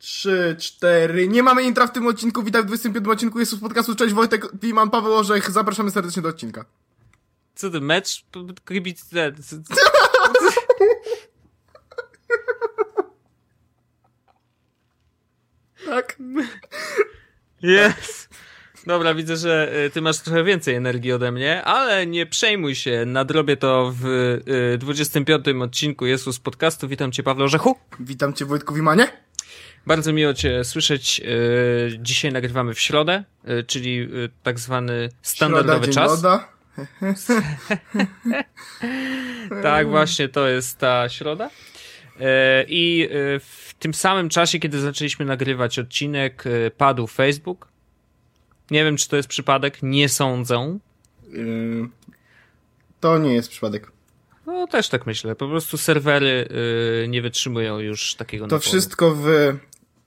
Trzy, cztery. Nie mamy intra w tym odcinku. Witam w 25 odcinku jest z podcastu. Cześć Wojtek, Piman, Paweł Orzech. Zapraszamy serdecznie do odcinka. Co ty, mecz? Kibic... Tak. Jest. Dobra, widzę, że y, ty masz trochę więcej energii ode mnie, ale nie przejmuj się, nadrobię to w 25 y, odcinku Jezus Podcastu. Witam cię, Pawle Orzechu. Witam cię, Wojtku Wimanie. Bardzo miło cię słyszeć. Y, dzisiaj nagrywamy w środę, czyli tak zwany standardowy Środa, czas. Loda. tak, właśnie to jest ta środa. I w tym samym czasie, kiedy zaczęliśmy nagrywać odcinek, padł Facebook nie wiem, czy to jest przypadek, nie sądzę. To nie jest przypadek. No, też tak myślę. Po prostu serwery nie wytrzymują już takiego To naporu. wszystko w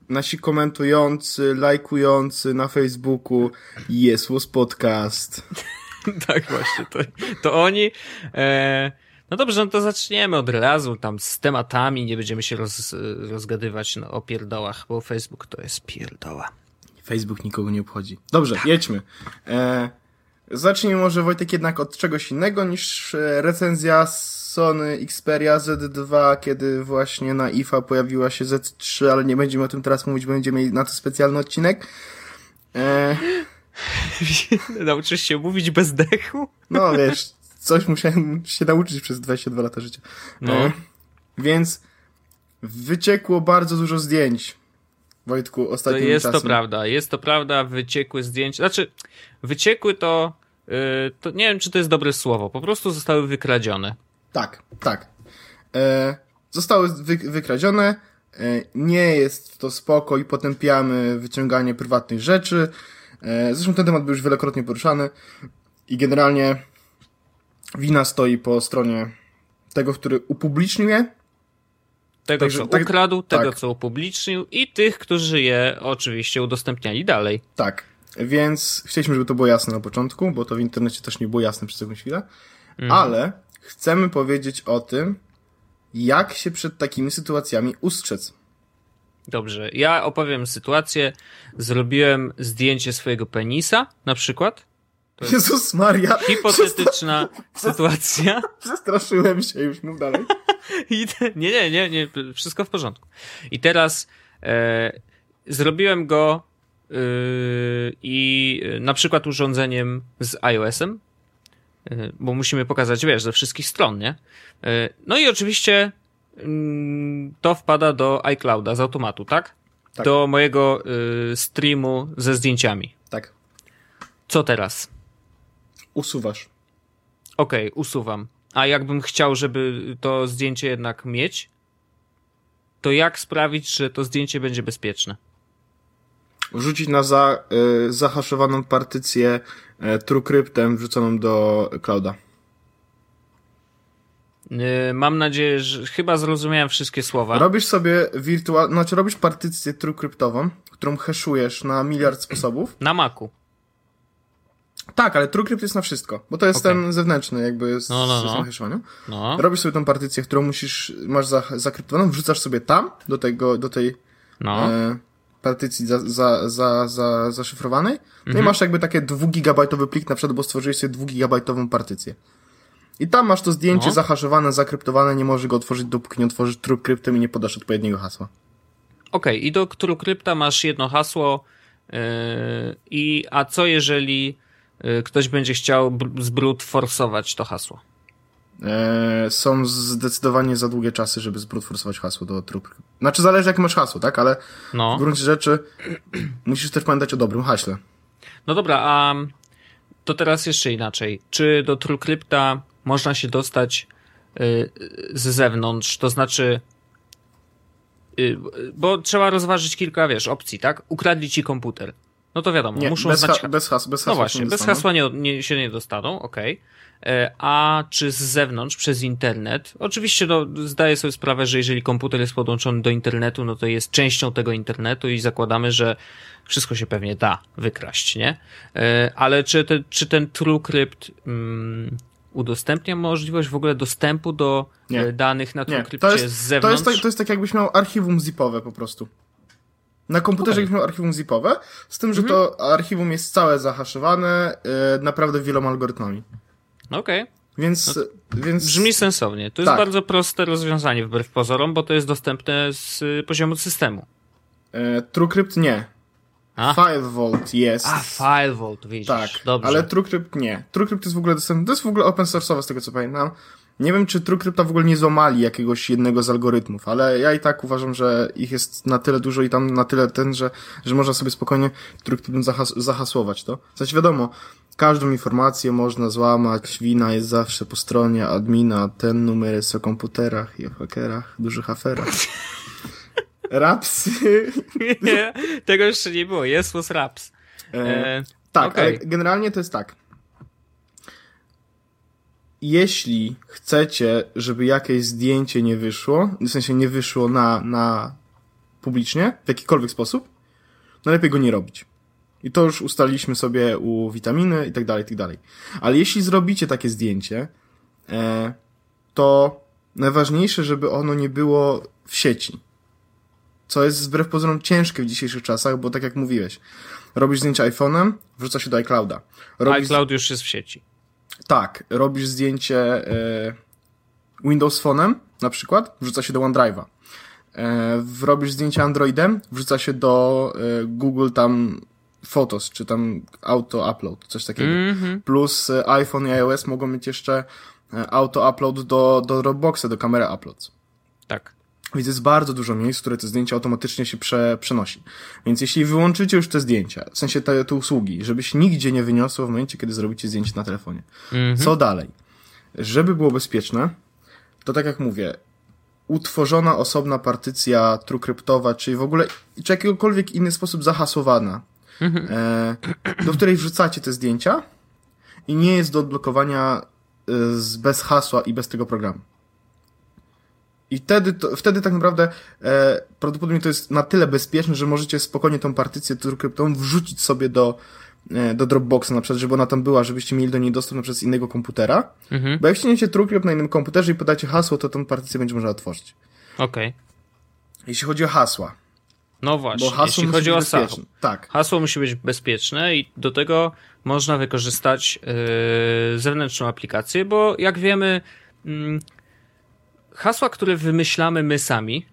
nasi komentujący, lajkujący na Facebooku Jesus Podcast. tak, właśnie. To, to oni. E, no dobrze, no to zaczniemy od razu tam z tematami. Nie będziemy się roz, rozgadywać no, o pierdołach, bo Facebook to jest pierdoła. Facebook nikogo nie obchodzi. Dobrze, jedźmy. E, zacznijmy może Wojtek jednak od czegoś innego niż e, recenzja Sony Xperia Z2, kiedy właśnie na IFA pojawiła się Z3, ale nie będziemy o tym teraz mówić, będziemy mieli na to specjalny odcinek. E... Nauczysz się mówić bez dechu? No wiesz, coś musiałem się nauczyć przez 22 lata życia. No. E, więc wyciekło bardzo dużo zdjęć Wojtku, ostatnim to jest czasem. to prawda, jest to prawda, wyciekły zdjęcia, znaczy wyciekły to, yy, to nie wiem, czy to jest dobre słowo, po prostu zostały wykradzione. Tak, tak. E, zostały wy, wykradzione, e, nie jest to spoko i potępiamy wyciąganie prywatnych rzeczy. E, zresztą ten temat był już wielokrotnie poruszany i generalnie wina stoi po stronie tego, który upubliczniuje tego, Także, co tak, ukradł, tego, tak. co upublicznił i tych, którzy je oczywiście udostępniali dalej. Tak, więc chcieliśmy, żeby to było jasne na początku, bo to w internecie też nie było jasne przez jakąś chwilę, mhm. ale chcemy powiedzieć o tym, jak się przed takimi sytuacjami ustrzec. Dobrze, ja opowiem sytuację. Zrobiłem zdjęcie swojego penisa, na przykład. Jezus Maria. Hipotetyczna sytuacja. Przestraszyłem się, już mów dalej. I te, nie, nie, nie, nie, wszystko w porządku. I teraz e, zrobiłem go e, i na przykład urządzeniem z iOS-em, bo musimy pokazać, wiesz, ze wszystkich stron, nie? E, no i oczywiście mm, to wpada do iClouda z automatu, tak? tak. Do mojego e, streamu ze zdjęciami. Tak. Co teraz? Usuwasz. Okej, okay, usuwam. A jakbym chciał, żeby to zdjęcie jednak mieć, to jak sprawić, że to zdjęcie będzie bezpieczne? Rzucić na za, y, zahaszowaną partycję y, TrueCryptem wrzuconą do clouda. Y, mam nadzieję, że chyba zrozumiałem wszystkie słowa. Robisz sobie wirtual, znaczy robisz partycję TrueCryptową, którą hashujesz na miliard sposobów. Na Macu. Tak, ale TrueCrypt jest na wszystko, bo to jest okay. ten zewnętrzny jakby z, no, no, no. No. Robisz sobie tą partycję, którą musisz, masz za, zakryptowaną, wrzucasz sobie tam, do tego, do tej no. e, partycji za, za, za, za, zaszyfrowanej. No mhm. i masz jakby takie dwugigabajtowy plik na przykład, bo stworzyłeś sobie dwugigabajtową partycję. I tam masz to zdjęcie no. zahaszowane, zakryptowane, nie możesz go otworzyć, dopóki nie otworzysz TrueCryptem i nie podasz odpowiedniego hasła. Okej, okay, i do TrueCrypta masz jedno hasło, yy, i a co jeżeli Y, ktoś będzie chciał z brud forsować to hasło? Eee, są zdecydowanie za długie czasy, żeby zbrud forsować hasło do trup. Znaczy zależy jak masz hasło, tak? Ale no. w gruncie rzeczy musisz też pamiętać o dobrym haśle. No dobra, a to teraz jeszcze inaczej. Czy do TrueCrypta można się dostać yy, z zewnątrz? To znaczy yy, bo trzeba rozważyć kilka, wiesz, opcji, tak? Ukradli ci komputer. No to wiadomo, nie, muszą bez znać... Ha bez, has bez hasła. No właśnie, bez hasła nie, nie, się nie dostaną, okej. Okay. E, a czy z zewnątrz, przez internet? Oczywiście no, zdaję sobie sprawę, że jeżeli komputer jest podłączony do internetu, no to jest częścią tego internetu i zakładamy, że wszystko się pewnie da wykraść, nie? E, ale czy, te, czy ten TrueCrypt mm, udostępnia możliwość w ogóle dostępu do nie. danych na TrueCrypcie z zewnątrz? To jest, tak, to jest tak jakbyś miał archiwum zipowe po prostu. Na komputerze okay. archiwum zipowe, z tym, że mhm. to archiwum jest całe zahaszowane yy, naprawdę wieloma algorytmami. Okej. Okay. Więc, no, więc... Brzmi sensownie. To jest tak. bardzo proste rozwiązanie wbrew pozorom, bo to jest dostępne z y, poziomu systemu. E, TrueCrypt nie. A? FileVault jest. A, FileVault, widzisz. Tak, Dobrze. ale TrueCrypt nie. TrueCrypt jest w ogóle dostępny, to jest w ogóle open source'owe z tego co pamiętam. Nie wiem, czy TrueCrypta w ogóle nie złamali jakiegoś jednego z algorytmów, ale ja i tak uważam, że ich jest na tyle dużo i tam na tyle ten, że, że można sobie spokojnie TrueCryptem zahas zahasłować to. Coś wiadomo, każdą informację można złamać, wina jest zawsze po stronie admina, ten numer jest o komputerach i o hakerach, dużych aferach. Raps. nie, tego jeszcze nie było, jest was raps. E, e, tak, okay. ale generalnie to jest tak jeśli chcecie, żeby jakieś zdjęcie nie wyszło, w sensie nie wyszło na, na publicznie, w jakikolwiek sposób, najlepiej go nie robić. I to już ustaliliśmy sobie u witaminy i tak dalej, i tak dalej. Ale jeśli zrobicie takie zdjęcie, e, to najważniejsze, żeby ono nie było w sieci. Co jest wbrew pozorom ciężkie w dzisiejszych czasach, bo tak jak mówiłeś, robisz zdjęcie iPhone'em, wrzuca się do iClouda. ICloud już jest w sieci. Tak, robisz zdjęcie e, Windows Phone'em na przykład, wrzuca się do OneDrive'a. E, robisz zdjęcie Androidem, wrzuca się do e, Google tam Photos, czy tam Auto Upload, coś takiego. Mm -hmm. Plus iPhone i iOS mogą mieć jeszcze Auto Upload do, do Dropboxa, do kamery Uploads. Tak. Więc jest bardzo dużo miejsc, które te zdjęcia automatycznie się prze, przenosi. Więc jeśli wyłączycie już te zdjęcia, w sensie te, te usługi, żeby się nigdzie nie wyniosło w momencie, kiedy zrobicie zdjęcie na telefonie. -hmm. Co dalej? Żeby było bezpieczne, to tak jak mówię, utworzona osobna partycja trukryptowa, czyli w ogóle, czy jakikolwiek inny sposób zahasłowana, mm -hmm. e, do której wrzucacie te zdjęcia i nie jest do odblokowania e, bez hasła i bez tego programu. I wtedy, to, wtedy tak naprawdę e, prawdopodobnie to jest na tyle bezpieczne, że możecie spokojnie tą partycję TrueCryptą wrzucić sobie do, e, do Dropboxa na przykład, żeby ona tam była, żebyście mieli do niej dostęp na przykład z innego komputera. Mhm. Bo jak ściągniecie TrueCrypt na innym komputerze i podacie hasło, to tą partycję będzie można otworzyć. Okej. Okay. Jeśli chodzi o hasła. No właśnie, bo hasło jeśli chodzi o hasło. Tak. Hasło musi być bezpieczne i do tego można wykorzystać yy, zewnętrzną aplikację, bo jak wiemy, yy, hasła, które wymyślamy my sami,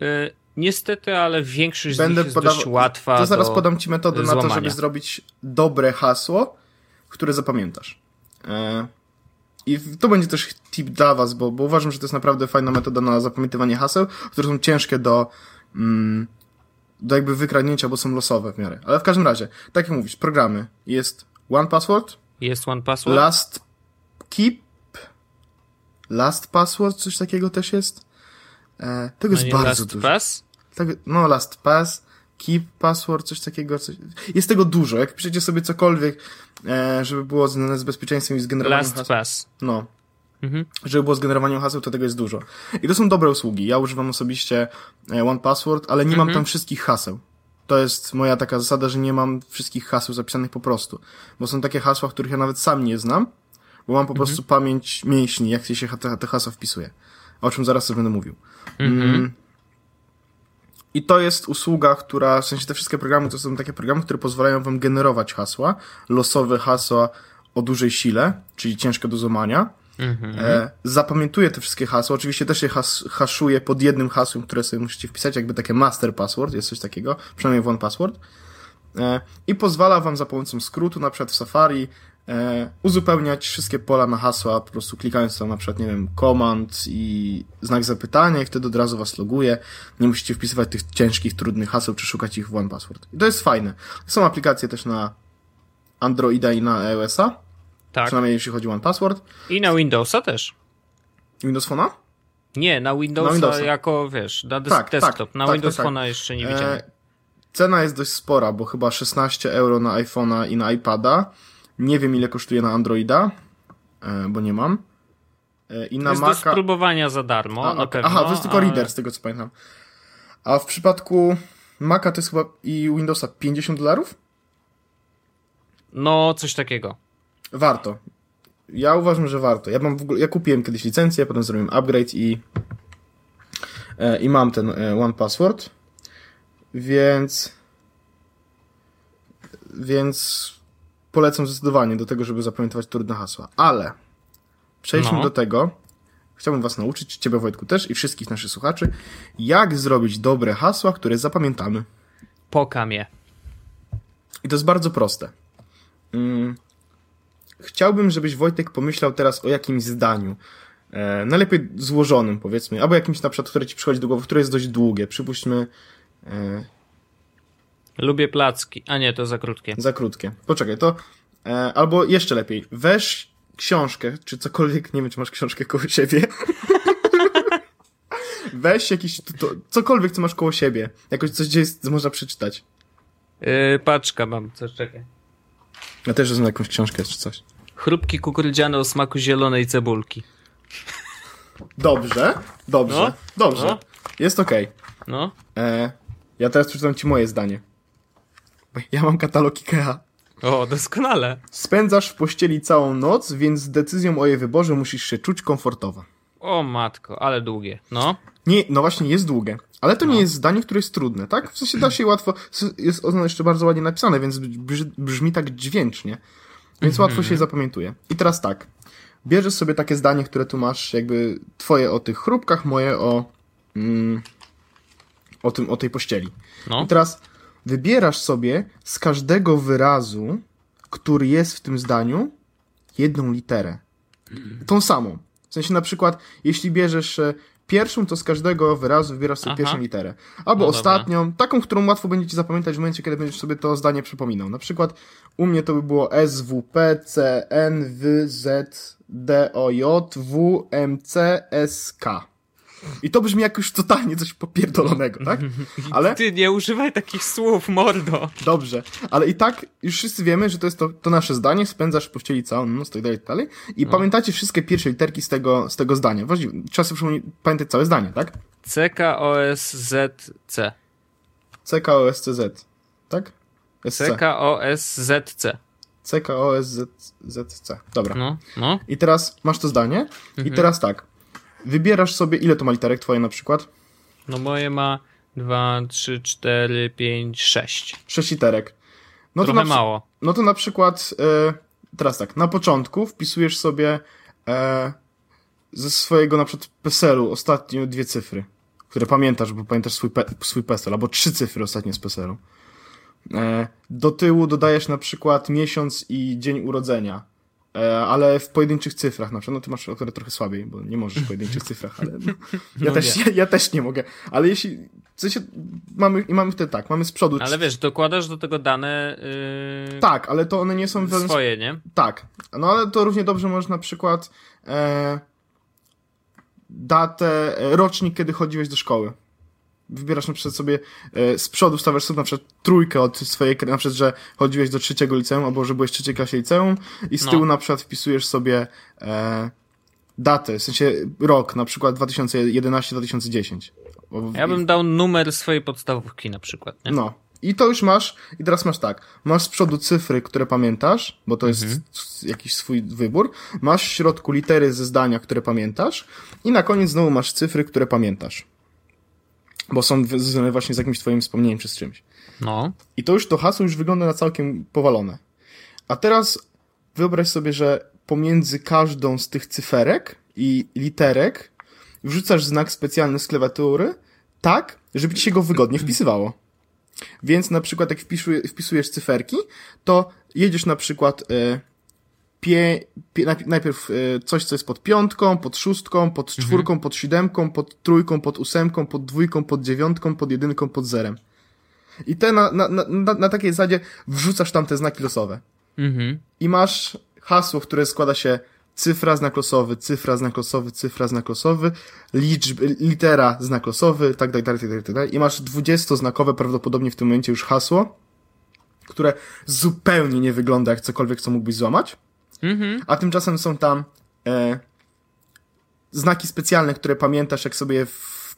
yy, niestety, ale większość Będę z nich jest dość łatwa To zaraz podam ci metodę złamania. na to, żeby zrobić dobre hasło, które zapamiętasz. E, I to będzie też tip dla was, bo, bo uważam, że to jest naprawdę fajna metoda na zapamiętywanie haseł, które są ciężkie do, mm, do jakby wykradnięcia, bo są losowe w miarę. Ale w każdym razie, tak jak mówisz, programy. Jest One Password. Jest One Password. Last Keep Last Password, coś takiego też jest. E, tego no jest bardzo last dużo. Pass? Tak, no, Last Pass, Keep Password, coś takiego. Coś... Jest tego dużo. Jak piszecie sobie cokolwiek, e, żeby było związane z bezpieczeństwem i z generowaniem Last haseł. Pass. No. Mhm. Żeby było z generowaniem haseł, to tego jest dużo. I to są dobre usługi. Ja używam osobiście e, One Password, ale nie mhm. mam tam wszystkich haseł. To jest moja taka zasada, że nie mam wszystkich haseł zapisanych po prostu. Bo są takie hasła, których ja nawet sam nie znam bo mam po mhm. prostu pamięć mięśni, jak się te, hasła wpisuje. O czym zaraz sobie będę mówił. Mhm. Mm. I to jest usługa, która, w sensie te wszystkie programy to są takie programy, które pozwalają wam generować hasła, losowe hasła o dużej sile, czyli ciężkie do złamania. Mhm. E, zapamiętuję te wszystkie hasła. Oczywiście też je has haszuję pod jednym hasłem, które sobie musicie wpisać, jakby takie master password, jest coś takiego, przynajmniej w one password. E, I pozwala wam za pomocą skrótu, na przykład w Safari, e, uzupełniać wszystkie pola na hasła, po prostu klikając tam na przykład, nie wiem, command i znak zapytania i wtedy od razu was loguje. Nie musicie wpisywać tych ciężkich, trudnych haseł, czy szukać ich w One Password. I to jest fajne. Są aplikacje też na Androida i na iOS-a. Tak. Przynajmniej jeśli chodzi o One Password. I na Windowsa też. Windows Phone'a? Nie, na Windowsa, na Windowsa, jako, wiesz, na tak, tak, desktop. Tak, na tak, Windows tak, Phone'a jeszcze nie widziałem. E, cena jest dość spora, bo chyba 16 euro na iPhone'a i na iPada nie wiem ile kosztuje na Androida, e, bo nie mam. E, I na jest Maca... do spróbowania za darmo, A, na pewno. Aha, to jest tylko ale... reader, z tego co pamiętam. A w przypadku Maca to jest chyba i Windowsa 50 dolarów? No, coś takiego. Warto. Ja uważam, że warto. Ja mam w ogóle, ja kupiłem kiedyś licencję, potem zrobiłem upgrade i e, i mam ten One Password. Więc. Więc polecam zdecydowanie do tego, żeby zapamiętywać trudne hasła. Ale przejdźmy no. do tego. Chciałbym Was nauczyć, Ciebie Wojtku też i wszystkich naszych słuchaczy, jak zrobić dobre hasła, które zapamiętamy. Pokam je. I to jest bardzo proste. Hmm. Chciałbym, żebyś Wojtek pomyślał teraz o jakimś zdaniu. E, najlepiej złożonym, powiedzmy, albo jakimś na przykład, które ci przychodzi do głowy, które jest dość długie. Przypuśćmy. E, Lubię placki. A nie, to za krótkie. Za krótkie. Poczekaj, to. E, albo jeszcze lepiej. Weź książkę, czy cokolwiek, nie wiem, czy masz książkę koło siebie. Weź jakiś, to, cokolwiek, co masz koło siebie. Jakoś coś, gdzie jest, można przeczytać. Yy, paczka mam, coś czekaj. Ja też znam jakąś książkę czy coś. Chrupki kukurydziane o smaku zielonej cebulki. Dobrze, dobrze, no, dobrze. No. Jest okej. Okay. No. E, ja teraz przeczytam ci moje zdanie. Ja mam katalog IKEA. O, doskonale. Spędzasz w pościeli całą noc, więc z decyzją o jej wyborze musisz się czuć komfortowo. O matko, ale długie. No. Nie, no właśnie, jest długie. Ale to no. nie jest zdanie, które jest trudne, tak? W sensie da się łatwo, jest ono jeszcze bardzo ładnie napisane, więc brzmi tak dźwięcznie. Więc mhm. łatwo się je zapamiętuje. I teraz tak. Bierzesz sobie takie zdanie, które tu masz, jakby twoje o tych chrupkach, moje o, mm, o tym, o tej pościeli. No. I teraz wybierasz sobie z każdego wyrazu, który jest w tym zdaniu, jedną literę. Tą samą. W sensie na przykład, jeśli bierzesz e, pierwszą, to z każdego wyrazu wybierasz sobie Aha. pierwszą literę. Albo no ostatnią, dobra. taką, którą łatwo będzie ci zapamiętać w momencie, kiedy będziesz sobie to zdanie przypominał. Na przykład u mnie to by było S, W, P, C, N, W, Z, D, O, J, W, M, C, S, K. I to brzmi jak już totalnie coś popierdolonego, tak? Ale... Ty nie używaj takich słów, mordo. Dobrze, ale i tak już wszyscy wiemy, że to jest to, to nasze zdanie, spędzasz w pościeli całą noc, tak dalej, tak dalej. I no. pamiętacie wszystkie pierwsze literki z tego, z tego zdania. Właściwie trzeba sobie pamiętać całe zdanie, tak? C, K, O, S, Z, C. C, K, O, S, C, Z. Tak? SC. C, K, O, S, Z, C. C, K, O, S, Z, Z, C. Dobra. No, no. I teraz masz to zdanie. Mhm. I teraz tak wybierasz sobie, ile to ma literek twoje na przykład? No moje ma 2, 3, 4, 5, 6. 6 literek. No Trochę to na, mało. No to na przykład, e, teraz tak, na początku wpisujesz sobie e, ze swojego na przykład PESEL-u ostatnio dwie cyfry, które pamiętasz, bo pamiętasz swój, pe, swój PESEL, albo trzy cyfry ostatnie z PESEL-u. E, do tyłu dodajesz na przykład miesiąc i dzień urodzenia ale w pojedynczych cyfrach, na przykład, no ty masz akurat trochę słabiej, bo nie możesz w pojedynczych cyfrach, ale no, ja, no też, ja, ja, też nie mogę, ale jeśli, w sensie, mamy, i mamy wtedy tak, mamy z przodu... Ale wiesz, dokładasz do tego dane... Yy... Tak, ale to one nie są... Swoje, nie? Tak, no ale to równie dobrze możesz na przykład e, datę, e, rocznik, kiedy chodziłeś do szkoły wybierasz na przykład sobie e, z przodu wstawiasz sobie na przykład trójkę od swojej, na przykład, że chodziłeś do trzeciego liceum, albo że byłeś w trzeciej klasie liceum i z no. tyłu na przykład wpisujesz sobie e, datę, w sensie rok, na przykład 2011-2010. Ja bym dał numer swojej podstawówki na przykład, nie? No. I to już masz, i teraz masz tak, masz z przodu cyfry, które pamiętasz, bo to mhm. jest jakiś swój wybór, masz w środku litery ze zdania, które pamiętasz i na koniec znowu masz cyfry, które pamiętasz bo są związane właśnie z jakimś twoim wspomnieniem czy z czymś. No. I to już to hasło już wygląda na całkiem powalone. A teraz wyobraź sobie, że pomiędzy każdą z tych cyferek i literek wrzucasz znak specjalny z klawiatury tak, żeby ci się go wygodnie wpisywało. Więc na przykład jak wpisujesz cyferki, to jedziesz na przykład y, pie, pie, najpierw e, coś, co jest pod piątką, pod szóstką, pod mhm. czwórką, mhm. pod siódemką, pod trójką, pod ósemką, pod dwójką, pod dziewiątką, pod jedynką, pod zerem. I te na, na, na, na takiej zasadzie wrzucasz tam te znaki losowe. Mhm. I masz hasło, które składa się cyfra, znak losowy, cyfra, znak losowy, cyfra, znak losowy, liczb, litera, znak losowy, tak dalej, tak dalej, tak dalej. I masz dwudziestoznakowe prawdopodobnie w tym momencie już hasło, które zupełnie nie wygląda jak cokolwiek, co mógłbyś złamać. Mhm. A tymczasem są tam e, znaki specjalne, które pamiętasz, jak sobie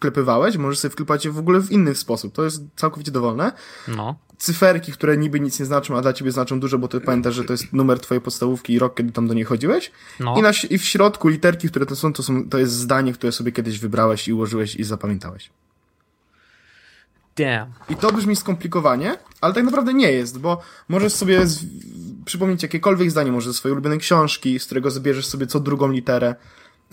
wklepywałeś. Możesz sobie wklepać je w ogóle w inny sposób. To jest całkowicie dowolne. No. Cyferki, które niby nic nie znaczą, a dla ciebie znaczą dużo, bo ty pamiętasz, że to jest numer twojej podstawówki i rok, kiedy tam do niej chodziłeś. No. I, na, I w środku literki, które to są, to są, to jest zdanie, które sobie kiedyś wybrałeś i ułożyłeś i zapamiętałeś. Damn. I to brzmi skomplikowanie, ale tak naprawdę nie jest, bo możesz sobie. Przypomnieć jakiekolwiek zdanie, może ze swojej ulubionej książki, z którego zabierzesz sobie co drugą literę.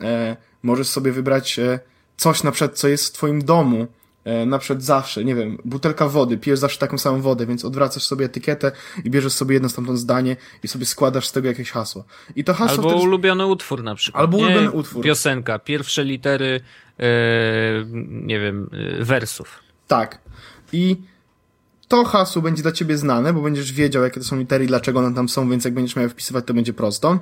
E, możesz sobie wybrać e, coś na przykład, co jest w twoim domu, e, na przykład zawsze, nie wiem, butelka wody, pijesz zawsze taką samą wodę, więc odwracasz sobie etykietę i bierzesz sobie jedno stamtąd zdanie i sobie składasz z tego jakieś hasło. I to hasło Albo wtedy... ulubiony utwór na przykład. Albo nie, ulubiony utwór. Piosenka, pierwsze litery, e, nie wiem, e, wersów. Tak. I to hasło będzie dla ciebie znane, bo będziesz wiedział, jakie to są litery i dlaczego one tam są, więc jak będziesz miał wpisywać, to będzie prosto.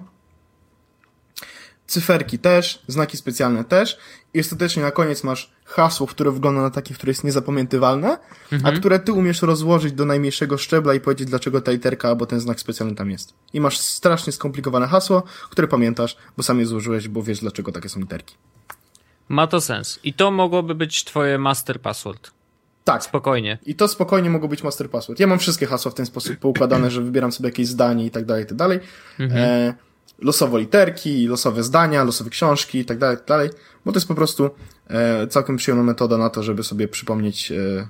Cyferki też, znaki specjalne też. I ostatecznie na koniec masz hasło, które wygląda na takie, które jest niezapamiętywalne, mhm. a które ty umiesz rozłożyć do najmniejszego szczebla i powiedzieć, dlaczego ta literka albo ten znak specjalny tam jest. I masz strasznie skomplikowane hasło, które pamiętasz, bo sam je złożyłeś, bo wiesz, dlaczego takie są literki. Ma to sens. I to mogłoby być twoje master password. Tak. Spokojnie. I to spokojnie mogło być master password. Ja mam wszystkie hasła w ten sposób poukładane, że wybieram sobie jakieś zdanie i tak dalej, i tak dalej. Mhm. E, losowo literki, losowe zdania, losowe książki i tak dalej, tak dalej. Bo to jest po prostu e, całkiem przyjemna metoda na to, żeby sobie przypomnieć e,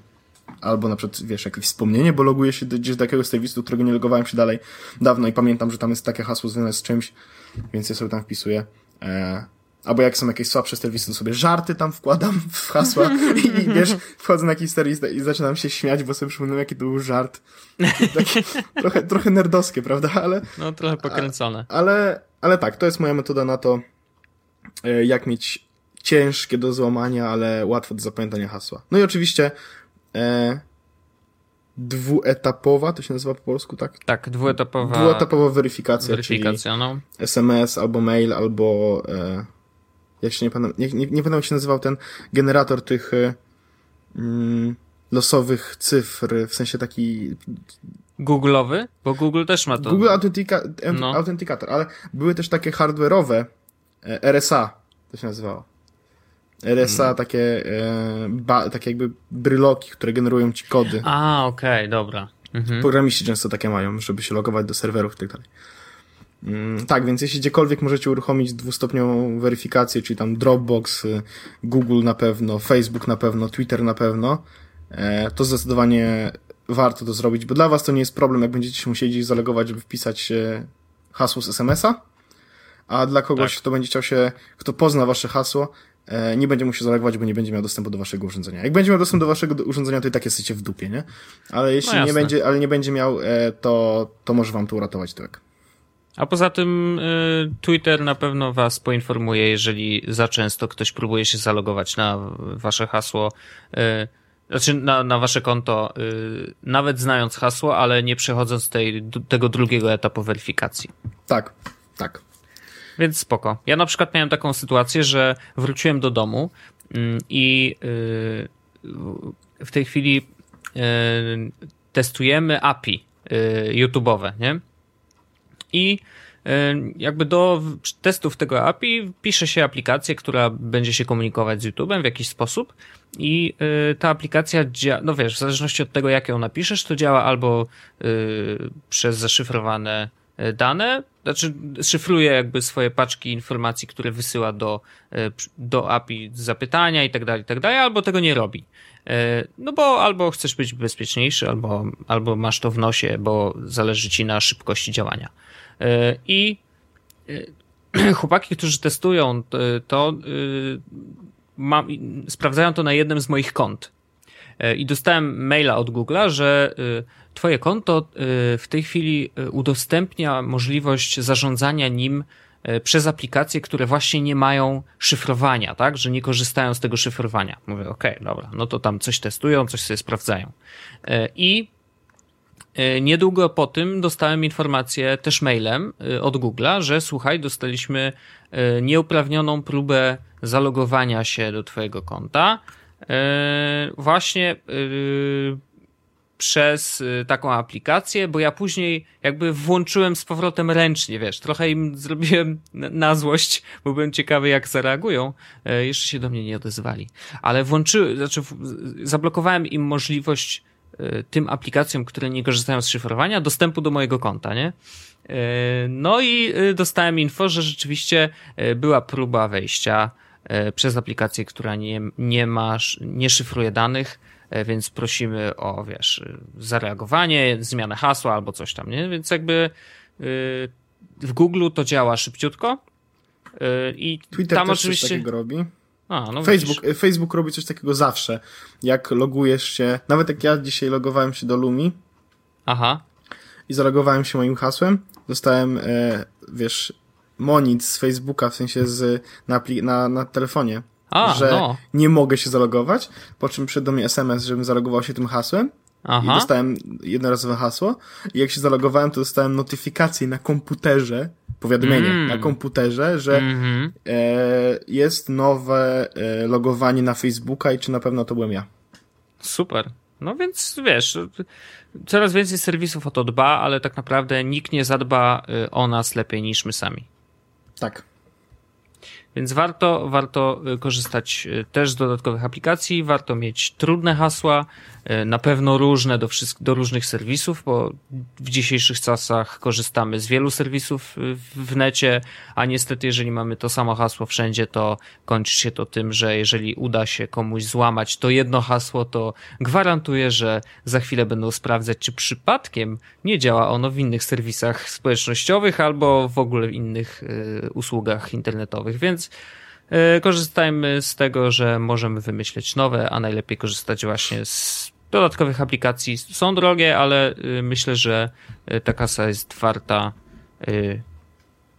albo na przykład, wiesz, jakieś wspomnienie, bo loguję się gdzieś do jakiegoś serwisu, którego nie logowałem się dalej dawno i pamiętam, że tam jest takie hasło związane z czymś, więc ja sobie tam wpisuję. E, Albo jak są jakieś słabsze serwisy, to sobie żarty tam wkładam w hasła i wiesz, wchodzę na jakiś serwis i zaczynam się śmiać, bo sobie przypominam, jaki to był żart. Trochę, trochę nerdowskie, prawda? Ale, no, trochę pokręcone. Ale, ale tak, to jest moja metoda na to, e, jak mieć ciężkie do złamania, ale łatwo do zapamiętania hasła. No i oczywiście e, dwuetapowa, to się nazywa po polsku, tak? Tak, dwuetapowa. Dwuetapowa weryfikacja, weryfikacja czyli no. SMS albo mail, albo e, jak się nie pamiętam, nie, nie, nie pamiętam jak się nazywał ten generator tych y, mm, losowych cyfr, w sensie taki... Google'owy? Bo Google też ma to. Google Authentica, no. Authenticator, ale były też takie hardware'owe e, RSA, to się nazywało. RSA, hmm. takie, e, ba, takie jakby bryloki, które generują ci kody. A, okej, okay, dobra. Mhm. Programiści często takie mają, żeby się logować do serwerów i tak dalej. Mm, tak, więc jeśli gdziekolwiek możecie uruchomić dwustopniową weryfikację, czyli tam Dropbox, y, Google na pewno, Facebook na pewno, Twitter na pewno, e, to zdecydowanie warto to zrobić, bo dla was to nie jest problem, jak będziecie się musieli zalogować, żeby wpisać hasło z SMS-a, a dla kogoś, tak. kto będzie chciał się, kto pozna wasze hasło, e, nie będzie musiał zalogować, bo nie będzie miał dostępu do waszego urządzenia. Jak będzie miał dostęp do waszego urządzenia, to i tak jesteście w dupie, nie? Ale jeśli no nie będzie, ale nie będzie miał, e, to, to może wam to uratować tyłek. A poza tym y, Twitter na pewno was poinformuje, jeżeli za często ktoś próbuje się zalogować na wasze hasło, y, znaczy na, na wasze konto, y, nawet znając hasło, ale nie przechodząc tej, tego drugiego etapu weryfikacji. Tak, tak. Więc spoko. Ja na przykład miałem taką sytuację, że wróciłem do domu i w tej chwili testujemy API YouTube'owe, nie? I e, jakby do testów tego API pisze się aplikację, która będzie się komunikować z YouTube'em w jakiś sposób i e, ta aplikacja działa, no wiesz, w zależności od tego, jak ją napiszesz, to działa albo e, przez zaszyfrowane dane, znaczy szyfruje jakby swoje paczki informacji, które wysyła do, do API zapytania i tak dalej, i tak dalej, albo tego nie robi. No bo albo chcesz być bezpieczniejszy, albo, albo masz to w nosie, bo zależy ci na szybkości działania. E, I e, chłopaki, którzy testują to, e, sprawdzają to na jednym z moich kont. I dostałem maila od Google'a, że Twoje konto w tej chwili udostępnia możliwość zarządzania nim przez aplikacje, które właśnie nie mają szyfrowania, tak? Że nie korzystają z tego szyfrowania. Mówię, okej, okay, dobra, no to tam coś testują, coś sobie sprawdzają. I niedługo po tym dostałem informację też mailem e, od Google'a, że słuchaj, dostaliśmy e, nieuprawnioną próbę zalogowania się do Twojego konta. Właśnie przez taką aplikację, bo ja później jakby włączyłem z powrotem ręcznie, wiesz, trochę im zrobiłem na złość, bo byłem ciekawy jak zareagują. Jeszcze się do mnie nie odezwali. Ale włączyłem, znaczy zablokowałem im możliwość tym aplikacjom, które nie korzystają z szyfrowania, dostępu do mojego konta, nie? Y, no i y, dostałem info, że rzeczywiście była próba wejścia przez aplikację, która nie, nie ma, nie szyfruje danych więc prosimy o, wiesz, zareagowanie, zmianę hasła albo coś tam, nie? Więc jakby w Google to działa szybciutko i Twitter tam też oczywiście... coś takiego robi. A, no Facebook, Facebook robi coś takiego zawsze. Jak logujesz się, nawet jak ja dzisiaj logowałem się do Lumi. Aha. I zalogowałem się moim hasłem, dostałem, e, wiesz, monit z Facebooka, w sensie z, na, na, na telefonie. A, że no. nie mogę się zalogować, po czym przyszedł do mnie SMS, żebym zalogował się tym hasłem. Aha. I dostałem jednorazowe hasło. I jak się zalogowałem, to dostałem notyfikację na komputerze, powiadomienie mm. na komputerze, że mm -hmm. e, jest nowe e, logowanie na Facebooka i czy na pewno to byłem ja. Super. No więc wiesz, coraz więcej serwisów o to dba, ale tak naprawdę nikt nie zadba y, o nas lepiej niż my sami. Tak. Więc warto, warto y, korzystać y, też z dodatkowych aplikacji, warto mieć trudne hasła, y, na pewno różne do, do różnych serwisów, bo w dzisiejszych czasach korzystamy z wielu serwisów w necie, a niestety jeżeli mamy to samo hasło wszędzie, to kończy się to tym, że jeżeli uda się komuś złamać to jedno hasło, to gwarantuję, że za chwilę będą sprawdzać, czy przypadkiem nie działa ono w innych serwisach społecznościowych albo w ogóle w innych usługach internetowych, więc E, korzystajmy z tego, że możemy wymyśleć nowe, a najlepiej korzystać właśnie z dodatkowych aplikacji. Są drogie, ale y, myślę, że y, ta kasa jest warta, y,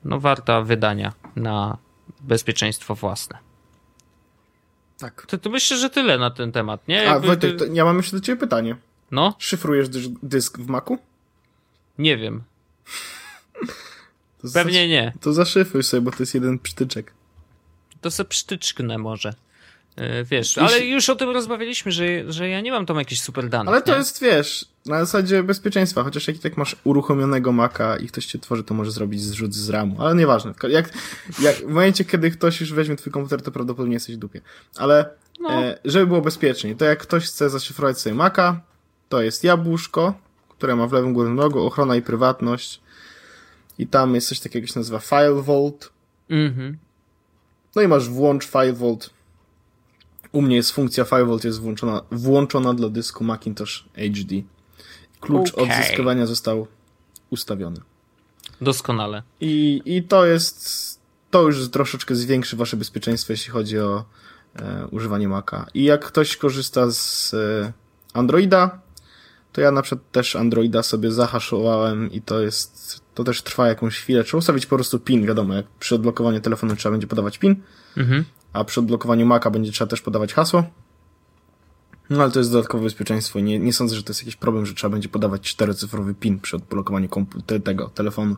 no warta wydania na bezpieczeństwo własne. Tak. To, to myślę, że tyle na ten temat, nie? Jakby, a Wojtek, ja mam jeszcze do ciebie pytanie. No? Szyfrujesz dysk w Macu? Nie wiem. Pewnie nie. To zaszyfruj sobie, bo to jest jeden przytyczek to se przytyczknę może. E, wiesz, ale już o tym rozmawialiśmy, że, że ja nie mam tam jakichś super danych. Ale to nie? jest, wiesz, na zasadzie bezpieczeństwa, chociaż jak tak masz uruchomionego Maca i ktoś cię tworzy, to może zrobić zrzut z RAMu, ale nieważne. Jak, jak w momencie, kiedy ktoś już weźmie twój komputer, to prawdopodobnie jesteś w dupie. Ale no. e, żeby było bezpieczniej, to jak ktoś chce zaszyfrować sobie Maca, to jest jabłuszko, które ma w lewym górnym rogu ochrona i prywatność i tam jest coś takiego, jak się nazywa File Vault. Mhm. No i masz włącz FireVault. U mnie jest funkcja FireVault jest włączona, włączona dla dysku Macintosh HD. Klucz okay. odzyskiwania został ustawiony. Doskonale. I, I to jest, to już troszeczkę zwiększy wasze bezpieczeństwo, jeśli chodzi o e, używanie Maca. I jak ktoś korzysta z e, Androida, to ja na przykład też Androida sobie zahaszowałem i to jest, to też trwa jakąś chwilę. Trzeba ustawić po prostu PIN, wiadomo, jak przy odblokowaniu telefonu trzeba będzie podawać PIN, mhm. a przy odblokowaniu Maca będzie trzeba też podawać hasło. No ale to jest dodatkowe bezpieczeństwo. Nie, nie sądzę, że to jest jakiś problem, że trzeba będzie podawać czterocyfrowy PIN przy odblokowaniu komputer, tego telefonu,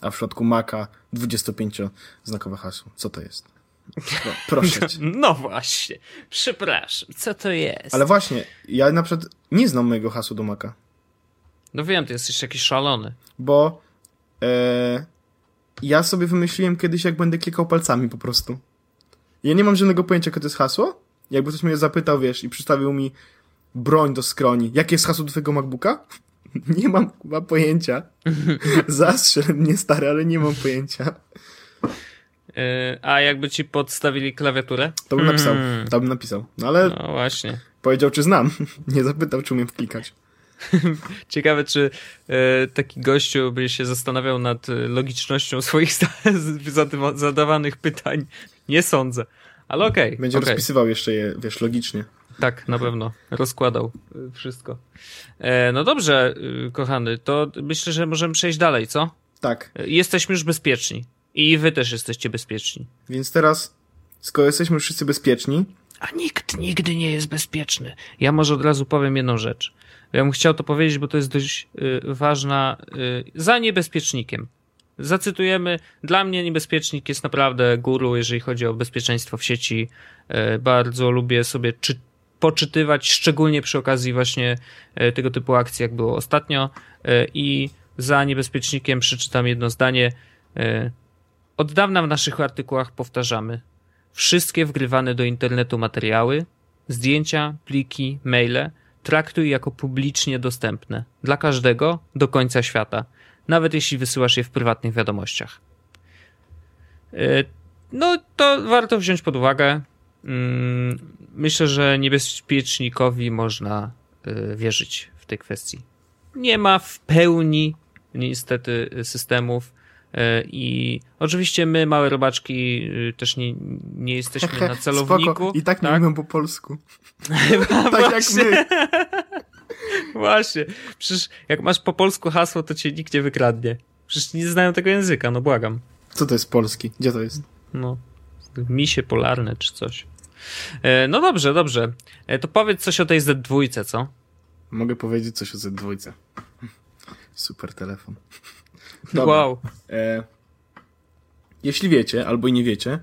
a w przypadku Maca 25-znakowe hasło. Co to jest? No, proszę cię. No właśnie. Przepraszam. Co to jest? Ale właśnie, ja na przykład nie znam mojego hasła do Maca. No wiem, ty jesteś jakiś szalony. Bo ja sobie wymyśliłem kiedyś, jak będę klikał palcami po prostu. Ja nie mam żadnego pojęcia, jakie to jest hasło. Jakby ktoś mnie zapytał, wiesz, i przedstawił mi broń do skroni. Jakie jest hasło do twojego MacBooka? Nie mam chyba pojęcia. Zastrzel mnie stary, ale nie mam pojęcia. E, a jakby ci podstawili klawiaturę? To bym napisał. Hmm. To bym napisał. No ale. No właśnie. Powiedział, czy znam. Nie zapytał, czy umiem wklikać. Ciekawe, czy e, taki gościu by się zastanawiał nad logicznością swoich zadawanych pytań. Nie sądzę. Ale okej. Okay, Będzie okay. rozpisywał jeszcze je, wiesz, logicznie. Tak, na pewno. Rozkładał e, wszystko. E, no dobrze, e, kochany, to myślę, że możemy przejść dalej, co? Tak. E, jesteśmy już bezpieczni. I wy też jesteście bezpieczni. Więc teraz, skoro jesteśmy wszyscy bezpieczni. A nikt nigdy nie jest bezpieczny. Ja może od razu powiem jedną rzecz. Ja bym chciał to powiedzieć, bo to jest dość y, ważna. Y, za niebezpiecznikiem. Zacytujemy. Dla mnie niebezpiecznik jest naprawdę guru, jeżeli chodzi o bezpieczeństwo w sieci. Y, bardzo lubię sobie czy, poczytywać, szczególnie przy okazji właśnie tego typu akcji, jak było ostatnio. I za niebezpiecznikiem przeczytam jedno zdanie. Od dawna w naszych artykułach powtarzamy. Wszystkie wgrywane do internetu materiały, zdjęcia, pliki, maile traktuj jako publicznie dostępne dla każdego do końca świata, nawet jeśli wysyłasz je w prywatnych wiadomościach. E, no to warto wziąć pod uwagę. mm, myślę, że niebezpiecznikowi można y, wierzyć w tej kwestii. Nie ma w pełni niestety systemów i oczywiście my, małe robaczki, y, też nie, nie jesteśmy na celowniku. Spoko. I tak, tak? nie mówią po polsku. tak jak my. Właśnie. Przecież jak masz po polsku hasło, to cię nikt nie wykradnie. Przecież nie znają tego języka, no błagam. Co to jest polski? Gdzie to jest? No, misie polarne czy coś. E, no dobrze, dobrze. E, to powiedz coś o tej Z2, co? Mogę powiedzieć coś o Z2. Super telefon. Dobra. Wow. E, jeśli wiecie, albo i nie wiecie,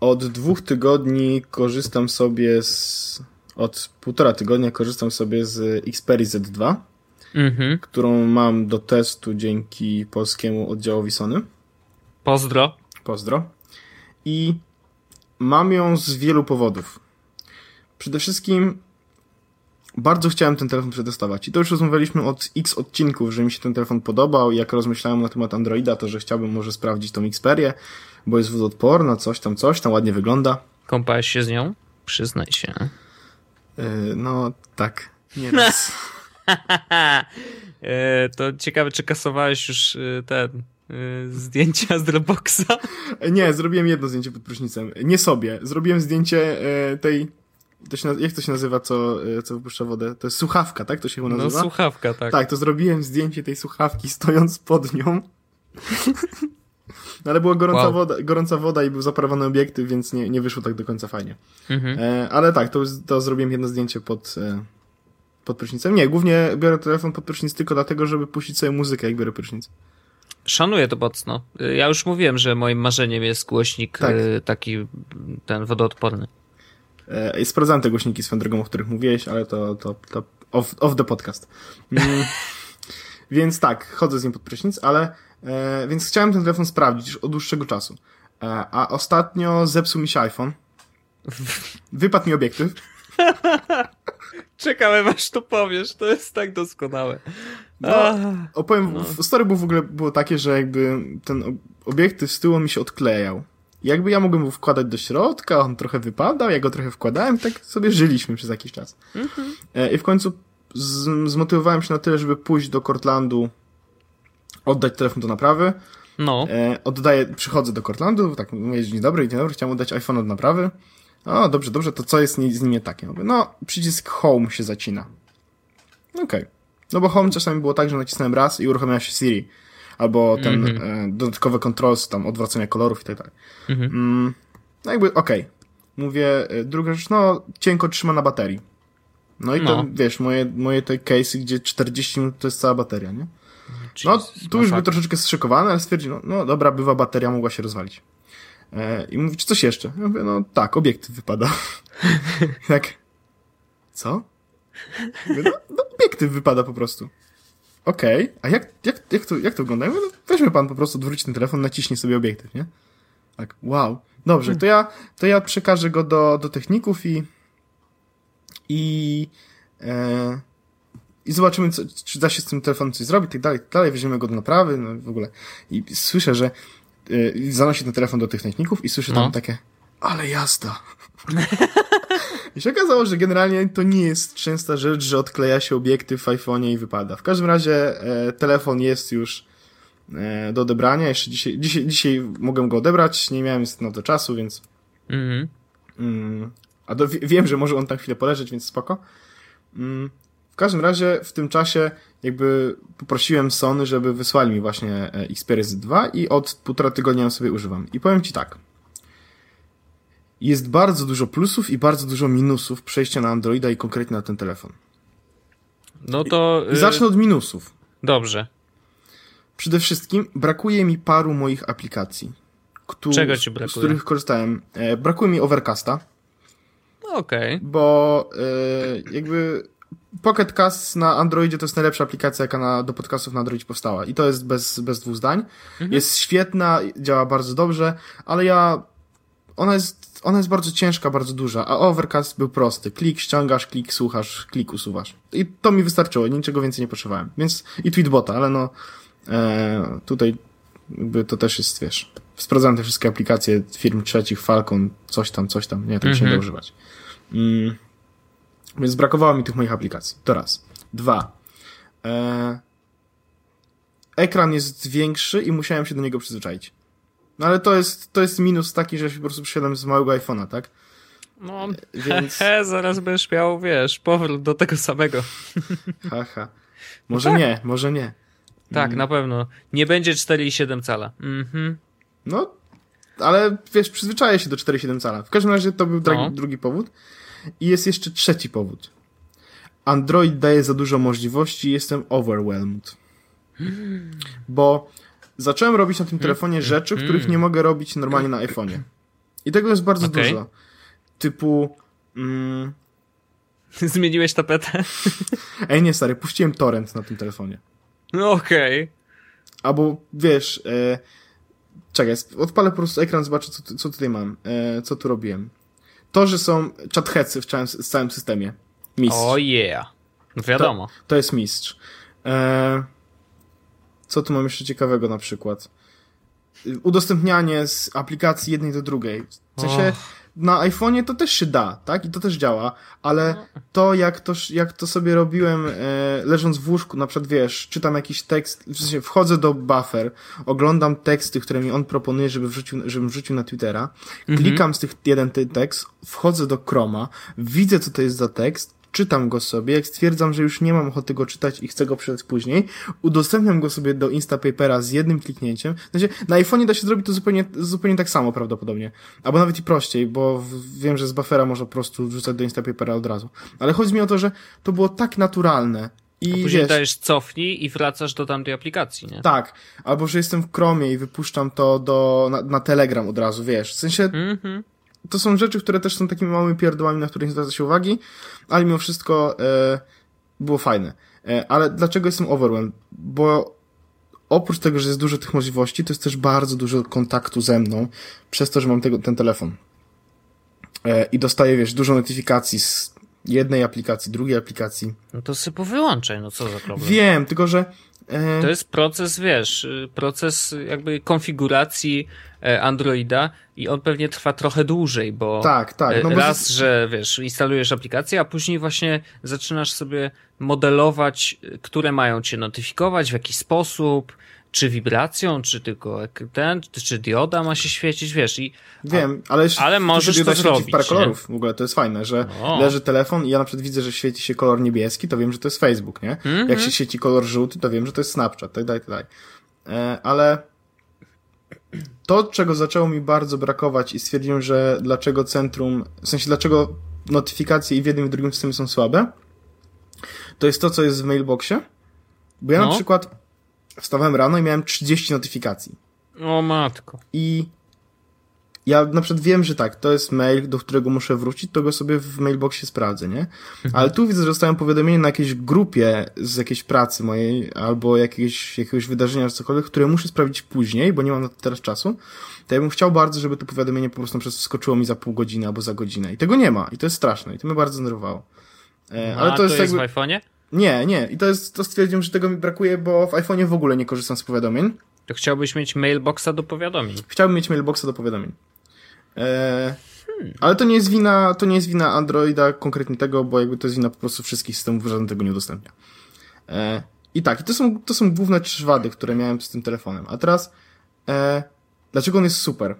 od dwóch tygodni korzystam sobie z. Od półtora tygodnia korzystam sobie z Xperia Z2, mhm. którą mam do testu dzięki polskiemu oddziałowi Sony. Pozdro. Pozdro. I mam ją z wielu powodów. Przede wszystkim bardzo chciałem ten telefon przetestować. I to już rozmawialiśmy od x odcinków, że mi się ten telefon podobał. Jak rozmyślałem na temat Androida, to że chciałbym może sprawdzić tą Xperię, bo jest wodoodporna, coś tam, coś tam, ładnie wygląda. Kąpałeś się z nią? Przyznaj się. Yy, no, tak. Nie raz. yy, to ciekawe, czy kasowałeś już yy, ten zdjęcia z Dropboxa? Nie, zrobiłem jedno zdjęcie pod prysznicem. Nie sobie. Zrobiłem zdjęcie e, tej to się, jak to się nazywa, co, e, co wypuszcza wodę? To jest słuchawka, tak? To się chyba no, nazywa? No, słuchawka, tak. Tak, to zrobiłem zdjęcie tej słuchawki stojąc pod nią. ale była gorąca, wow. woda, gorąca woda i był zaparowany obiektyw, więc nie, nie wyszło tak do końca fajnie. Mhm. E, ale tak, to, to zrobiłem jedno zdjęcie pod, e, pod prysznicem. Nie, głównie biorę telefon pod prysznic tylko dlatego, żeby puścić sobie muzykę, jak biorę prysznic. Szanuję to mocno. Ja już mówiłem, że moim marzeniem jest głośnik tak. Y, taki ten wodoodporny. E, sprawdzałem te głośniki swoją drogą, o których mówiłeś, ale to, to, to off, off the podcast. Mm, więc tak, chodzę z nim pod prysznic, ale e, więc chciałem ten telefon sprawdzić już od dłuższego czasu. E, a ostatnio zepsuł mi się iPhone. Wypadł mi obiektyw. Czekałem aż to powiesz, to jest tak doskonałe. No, opowiem, no. story było w ogóle było takie, że jakby ten obiektyw z tyłu mi się odklejał. Jakby ja mogłem go wkładać do środka, on trochę wypadał, ja go trochę wkładałem, tak sobie żyliśmy przez jakiś czas. Mhm. I w końcu z, zmotywowałem się na tyle, żeby pójść do Cortlandu, oddać telefon do naprawy. No. E, oddaję, przychodzę do Cortlandu, tak mówię, dzień dobry, dzień dobry, chciałem oddać iPhone do naprawy. O, dobrze, dobrze, to co jest z nim nie takie? Mówię, no, przycisk Home się zacina. Okej. Okay. No bo Home czasami było tak, że nacisnąłem raz i uruchomiła się Siri. Albo ten mm -hmm. e, dodatkowe controls, tam odwracania kolorów i tak dalej. Mm -hmm. mm, no jakby, okej. Okay. Mówię, e, druga rzecz, no, cienko trzyma na baterii. No i no. to, wiesz, moje, moje te case'y, gdzie 40 minut to jest cała bateria, nie? No, tu już był troszeczkę zszykowany, ale stwierdził, no, no dobra, bywa bateria, mogła się rozwalić. E, I mówi, czy coś jeszcze? Ja mówię, no tak, obiektyw wypada. Jak? Co? Mówię, no, no, obiektyw wypada po prostu. Okej, okay. a jak, jak, jak, to, jak to wygląda? No, weźmy pan po prostu, odwróci ten telefon, naciśnie sobie obiektyw, nie? Tak, wow. Dobrze, to ja, to ja przekażę go do, do techników i i e, i zobaczymy, co, czy da się z tym telefonem coś zrobić, tak dalej, tak dalej, weźmiemy go do naprawy, no w ogóle. I słyszę, że yy, zanosi ten telefon do tych techników i słyszę no. tam takie, ale jazda. I się okazało, że generalnie to nie jest częsta rzecz, że odkleja się obiektyw w iPhone'ie i wypada. W każdym razie e, telefon jest już e, do odebrania. Jeszcze dzisiaj, dzisiaj, dzisiaj mogłem go odebrać, nie miałem na to czasu, więc... Mhm. Mm, a do, wiem, że może on tam chwilę poleżeć, więc spoko. Mm, w każdym razie w tym czasie jakby poprosiłem Sony, żeby wysłali mi właśnie e, Xperia Z2 i od półtora tygodnia sobie używam. I powiem Ci tak. Jest bardzo dużo plusów i bardzo dużo minusów przejścia na Androida i konkretnie na ten telefon. No to... I zacznę od minusów. Dobrze. Przede wszystkim brakuje mi paru moich aplikacji. Czego ci brakuje? Z których korzystałem. E, brakuje mi Overcasta. Okej. Okay. Bo e, jakby Pocket Cast na Androidzie to jest najlepsza aplikacja, jaka na, do podcastów na Androidzie powstała. I to jest bez, bez dwóch zdań. Mhm. Jest świetna, działa bardzo dobrze, ale ja... Ona jest, ona jest bardzo ciężka, bardzo duża, a Overcast był prosty. Klik ściągasz, klik słuchasz, klik usuwasz. I to mi wystarczyło, niczego więcej nie potrzebowałem. Więc i Tweetbota, ale no e, tutaj jakby to też jest, wiesz, sprawdzałem te wszystkie aplikacje firm trzecich, Falcon, coś tam, coś tam, nie, tego się nie da mhm. używać. Mm, więc brakowało mi tych moich aplikacji. To raz. Dwa. E, ekran jest większy i musiałem się do niego przyzwyczaić. No ale to jest, to jest minus taki, że się po prostu przyszedłem z małego iPhone'a, tak? No, Więc... he, zaraz będziesz miał, wiesz, powrót do tego samego. Haha. Może no tak. nie, może nie. Tak, mm. na pewno. Nie będzie 4,7 cala. Mhm. No, ale wiesz, przyzwyczaję się do 4,7 cala. W każdym razie to był no. drugi powód. I jest jeszcze trzeci powód. Android daje za dużo możliwości i jestem overwhelmed. Bo zacząłem robić na tym telefonie hmm. rzeczy, których nie mogę robić normalnie na iPhone'ie. I tego jest bardzo okay. dużo. Typu... Mm... Zmieniłeś tapetę? Ej, nie stary, puściłem torrent na tym telefonie. No okej. Okay. Albo, wiesz... E... Czekaj, odpalę po prostu ekran, zobaczę, co, co tutaj mam. E... Co tu robiłem. To, że są chatheadsy w całym, w całym systemie. Mistrz. Oh yeah. Wiadomo. To, to jest mistrz. E... Co tu mam jeszcze ciekawego na przykład? Udostępnianie z aplikacji jednej do drugiej. W sensie oh. na iPhone'ie to też się da, tak? I to też działa, ale to jak to, jak to sobie robiłem e, leżąc w łóżku, na przykład wiesz, czytam jakiś tekst, w sensie wchodzę do buffer, oglądam teksty, które mi on proponuje, żeby wrzucił, żebym wrzucił na Twittera, mhm. klikam z tych jeden ten tekst, wchodzę do Chroma, widzę co to jest za tekst, czytam go sobie, jak stwierdzam, że już nie mam ochoty go czytać i chcę go przeczytać później, udostępniam go sobie do Instapapera z jednym kliknięciem. Znaczy, na iPhone'ie da się zrobić to zupełnie, zupełnie tak samo prawdopodobnie. Albo nawet i prościej, bo wiem, że z buffera można po prostu wrzucać do Instapapera od razu. Ale chodzi mi o to, że to było tak naturalne, i A później wiesz, dajesz cofnij i wracasz do tamtej aplikacji, nie? Tak. Albo, że jestem w Chromie i wypuszczam to do, na, na Telegram od razu, wiesz. W sensie, mm -hmm to są rzeczy, które też są takimi małymi pierdołami, na które nie zwraca się uwagi, ale mimo wszystko e, było fajne. E, ale dlaczego jestem overwhelmed? Bo oprócz tego, że jest dużo tych możliwości, to jest też bardzo dużo kontaktu ze mną przez to, że mam tego, ten telefon. E, I dostaję, wiesz, dużo notyfikacji z jednej aplikacji, drugiej aplikacji. No to sobie wyłączaj, no co za problem. Wiem, tylko że to jest proces, wiesz, proces jakby konfiguracji e, Androida i on pewnie trwa trochę dłużej, bo tak, tak. No raz, bo... że wiesz, instalujesz aplikację, a później właśnie zaczynasz sobie modelować, które mają cię notyfikować w jakiś sposób, czy wibracją, czy tylko ten, czy dioda ma się świecić, wiesz, i... Wiem, ale, ale możesz to zrobić, parę kolorów, w ogóle to jest fajne, że no. leży telefon i ja na przykład widzę, że świeci się kolor niebieski, to wiem, że to jest Facebook, nie? Mm -hmm. Jak się świeci kolor żółty, to wiem, że to jest Snapchat, tak dalej, tak dalej. E, ale to, czego zaczęło mi bardzo brakować i stwierdziłem, że dlaczego centrum, w sensie dlaczego notyfikacje i w jednym i w drugim systemie są słabe, to jest to, co jest w mailboxie, bo ja no. na przykład wstawałem rano i miałem 30 notyfikacji. O matko. I ja na przykład wiem, że tak, to jest mail, do którego muszę wrócić, to go sobie w mailboxie sprawdzę, nie? Mhm. Ale tu widzę, że dostałem powiadomienie na jakiejś grupie z jakiejś pracy mojej, albo jakiegoś, jakiegoś wydarzenia, czy cokolwiek, które muszę sprawdzić później, bo nie mam na to teraz czasu, to ja bym chciał bardzo, żeby to powiadomienie po prostu przez wskoczyło mi za pół godziny albo za godzinę. I tego nie ma. I to jest straszne. I to mnie bardzo zdenerwowało. E, ale to, to jest, jest jakby... w iPhone'ie? Nie, nie. I to jest, to stwierdziłem, że tego mi brakuje, bo w iPhone'ie w ogóle nie korzystam z powiadomień. To chciałbyś mieć mailboxa do powiadomień. Chciałbym mieć mailboxa do powiadomień. Eee, hmm. Ale to nie jest wina, to nie jest wina Androida konkretnie tego, bo jakby to jest wina po prostu wszystkich systemów, żaden tego nie udostępnia. Eee, I tak, i to są, to są główne trzy wady, które miałem z tym telefonem. A teraz, e, dlaczego on jest super?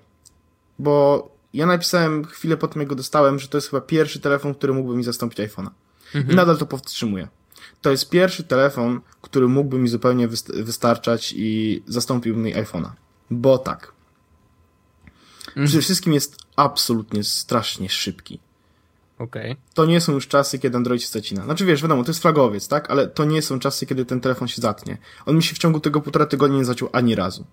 Bo ja napisałem chwilę po tym, jak go dostałem, że to jest chyba pierwszy telefon, który mógłby mi zastąpić iPhone'a. Mhm. I nadal to powstrzymuję to jest pierwszy telefon, który mógłby mi zupełnie wystarczać i zastąpił mi iPhone'a. Bo tak. Mm. Przede wszystkim jest absolutnie strasznie szybki. Okay. To nie są już czasy, kiedy Android się zacina. Znaczy wiesz, wiadomo, to jest flagowiec, tak? Ale to nie są czasy, kiedy ten telefon się zatnie. On mi się w ciągu tego półtora tygodnia nie zaciął ani razu.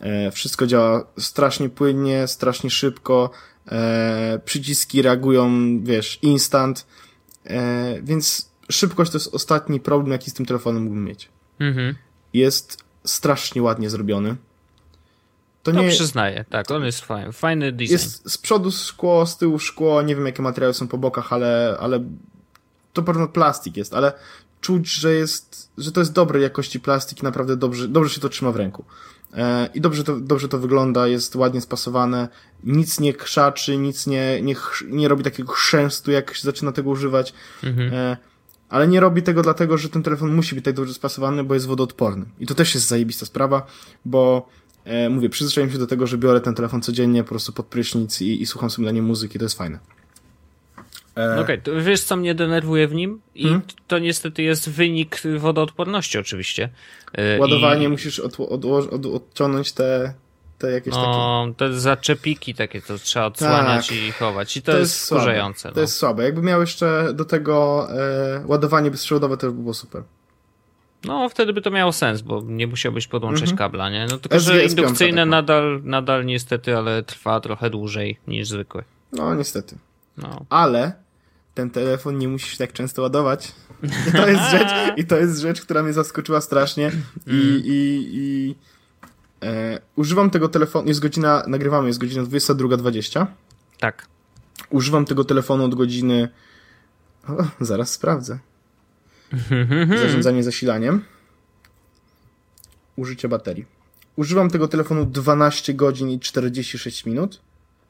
E, wszystko działa strasznie płynnie, strasznie szybko. E, przyciski reagują, wiesz, instant. E, więc szybkość to jest ostatni problem, jaki z tym telefonem mógłbym mieć. Mhm. Jest strasznie ładnie zrobiony. To, to nie przyznaję, tak, on jest fajny, fajny design. Jest z przodu szkło, z tyłu szkło, nie wiem jakie materiały są po bokach, ale, ale to pewno plastik jest, ale czuć, że jest, że to jest dobrej jakości plastik i naprawdę dobrze, dobrze się to trzyma w ręku. E, I dobrze to, dobrze to wygląda, jest ładnie spasowane, nic nie krzaczy, nic nie, nie, nie robi takiego chrzęstu, jak się zaczyna tego używać. Mhm. E, ale nie robi tego dlatego, że ten telefon musi być tak dobrze spasowany, bo jest wodoodporny. I to też jest zajebista sprawa, bo e, mówię, przyzwyczaiłem się do tego, że biorę ten telefon codziennie po prostu pod prysznic i, i słucham sobie dla niej muzyki, to jest fajne. E... Okej, okay, wiesz co mnie denerwuje w nim? I hmm? to niestety jest wynik wodoodporności oczywiście. E, Ładowanie I... musisz od, od, od, odciągnąć te, te jakieś no, takie... te zaczepiki takie, to trzeba odsłaniać tak. i chować. I to, to jest, jest skurzające. No. To jest słabe. Jakby miał jeszcze do tego e, ładowanie bezprzewodowe, to by było super. No, wtedy by to miało sens, bo nie musiałbyś podłączać mhm. kabla, nie? No tylko, że indukcyjne tak nadal, nadal niestety, ale trwa trochę dłużej niż zwykły. No, niestety. No. Ale ten telefon nie musisz tak często ładować. I to jest rzecz, i to jest rzecz która mnie zaskoczyła strasznie. I, mm. i, i e, używam tego telefonu, jest godzina, nagrywamy, jest godzina 22.20. Tak. Używam tego telefonu od godziny. O, zaraz sprawdzę. Zarządzanie zasilaniem. Użycie baterii. Używam tego telefonu 12 godzin i 46 minut.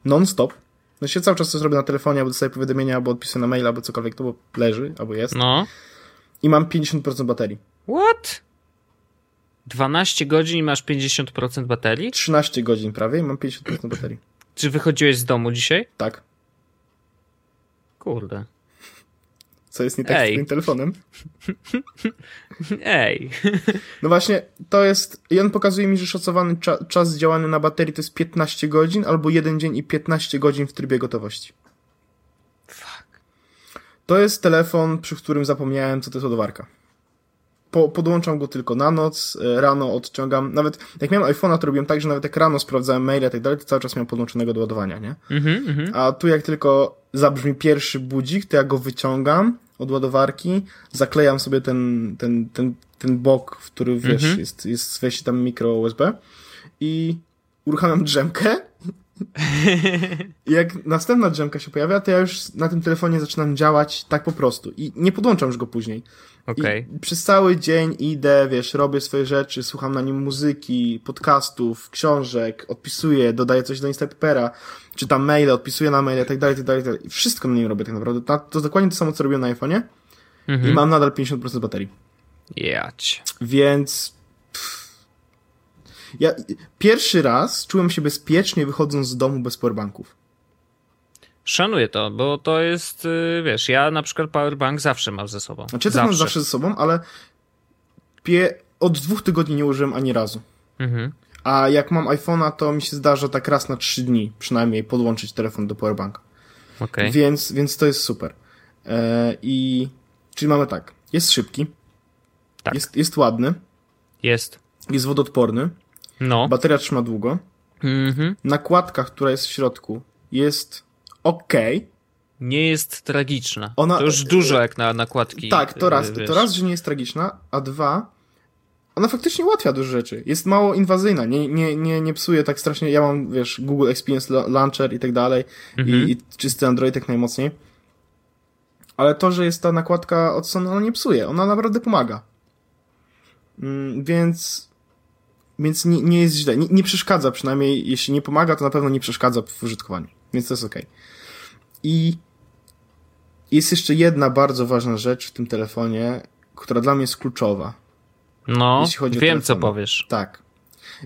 Non-stop. No się cały czas to zrobię na telefonie, albo dostaję powiadomienia, albo odpisuję na maila, albo cokolwiek, to bo leży, albo jest. No. I mam 50% baterii. What? 12 godzin i masz 50% baterii? 13 godzin prawie i mam 50% baterii. Czy wychodziłeś z domu dzisiaj? Tak. Kurde. Co jest nie tak Ej. z twoim telefonem? Ej. No właśnie, to jest. I on pokazuje mi, że szacowany cza czas działania na baterii to jest 15 godzin, albo 1 dzień i 15 godzin w trybie gotowości. Fuck. To jest telefon, przy którym zapomniałem, co to jest ładowarka. Po, podłączam go tylko na noc, e, rano odciągam. Nawet jak miałem iPhone'a, to robiłem tak, że nawet jak rano sprawdzałem maile i tak dalej, to cały czas miałem podłączonego do ładowania, nie? Mm -hmm. A tu jak tylko zabrzmi pierwszy budzik, to ja go wyciągam, od ładowarki, zaklejam sobie ten, ten, ten, ten bok, w który wiesz, mhm. jest, jest wejście tam mikro USB i uruchamiam drzemkę. Jak następna drzemka się pojawia, to ja już na tym telefonie zaczynam działać tak po prostu i nie podłączam już go później. Okay. I przez cały dzień idę, wiesz, robię swoje rzeczy, słucham na nim muzyki, podcastów, książek, odpisuję, dodaję coś do Instapera, czytam maile, odpisuję na maile, tak dalej, tak dalej, tak dalej. Wszystko na nim robię tak naprawdę. To, to dokładnie to samo, co robiłem na iPhone'ie mhm. i mam nadal 50% baterii. Jać. Więc... Pff. Ja pierwszy raz czułem się bezpiecznie wychodząc z domu bez powerbanków. Szanuję to, bo to jest, y, wiesz, ja na przykład powerbank zawsze mam ze sobą. Znaczy ja też mam zawsze ze sobą, ale pie... od dwóch tygodni nie użyłem ani razu. Mhm. A jak mam iPhone'a, to mi się zdarza tak raz na trzy dni przynajmniej podłączyć telefon do powerbanka. Okay. Więc, więc to jest super. E, I czyli mamy tak, jest szybki, tak. jest, jest ładny, jest, jest wodoodporny, no. bateria trzyma długo, mhm. nakładka, która jest w środku, jest ok. Nie jest tragiczna. Ona, to już dużo jak na nakładki. Tak, to raz, wiesz. to raz, że nie jest tragiczna, a dwa, ona faktycznie ułatwia dużo rzeczy. Jest mało inwazyjna, nie, nie, nie, nie psuje tak strasznie. Ja mam, wiesz, Google Experience Launcher i tak dalej mhm. i, i czysty Android jak najmocniej. Ale to, że jest ta nakładka od Sony, ona nie psuje. Ona naprawdę pomaga. Mm, więc więc nie, nie jest źle. Nie, nie, przeszkadza przynajmniej. Jeśli nie pomaga, to na pewno nie przeszkadza w użytkowaniu. Więc to jest ok. I jest jeszcze jedna bardzo ważna rzecz w tym telefonie, która dla mnie jest kluczowa. No, wiem co powiesz. Tak.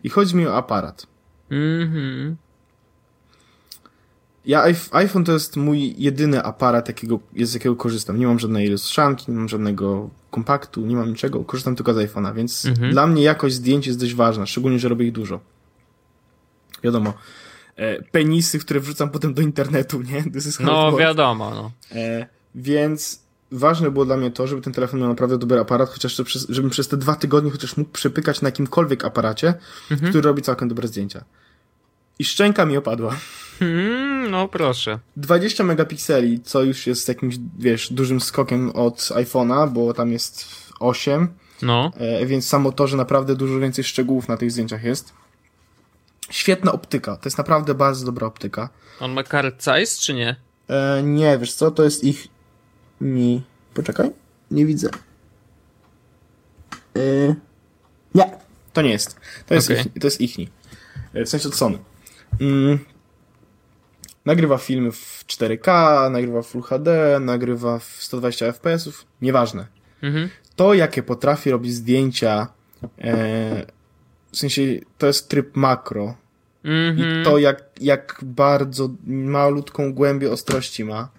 I chodzi mi o aparat. Mhm. Ja, iPhone to jest mój jedyny aparat, jakiego, z jakiego korzystam. Nie mam żadnej lustrzanki, nie mam żadnego kompaktu, nie mam niczego, korzystam tylko z iPhone'a, więc mhm. dla mnie jakość zdjęć jest dość ważna, szczególnie, że robię ich dużo. Wiadomo, e, penisy, które wrzucam potem do internetu, nie? no, wiadomo, no. E, więc ważne było dla mnie to, żeby ten telefon miał naprawdę dobry aparat, chociaż przez, żebym przez te dwa tygodnie chociaż mógł przepykać na jakimkolwiek aparacie, mhm. który robi całkiem dobre zdjęcia. I szczęka mi opadła. Hmm, no proszę. 20 megapikseli, co już jest jakimś, wiesz, dużym skokiem od iPhone'a, bo tam jest 8. No. E, więc samo to, że naprawdę dużo więcej szczegółów na tych zdjęciach jest. Świetna optyka. To jest naprawdę bardzo dobra optyka. On ma card size, czy nie? E, nie, wiesz co, to jest ich mi... Poczekaj. Nie widzę. Yy... Nie. To To nie jest. To jest, okay. ich, to jest ichni. W sensie od Sony. Mm. Nagrywa filmy w 4K, nagrywa w Full HD, nagrywa w 120 fps, nieważne. Mhm. To, jakie potrafi robić zdjęcia, e, w sensie to jest tryb makro. Mhm. I to, jak, jak bardzo malutką głębię ostrości ma,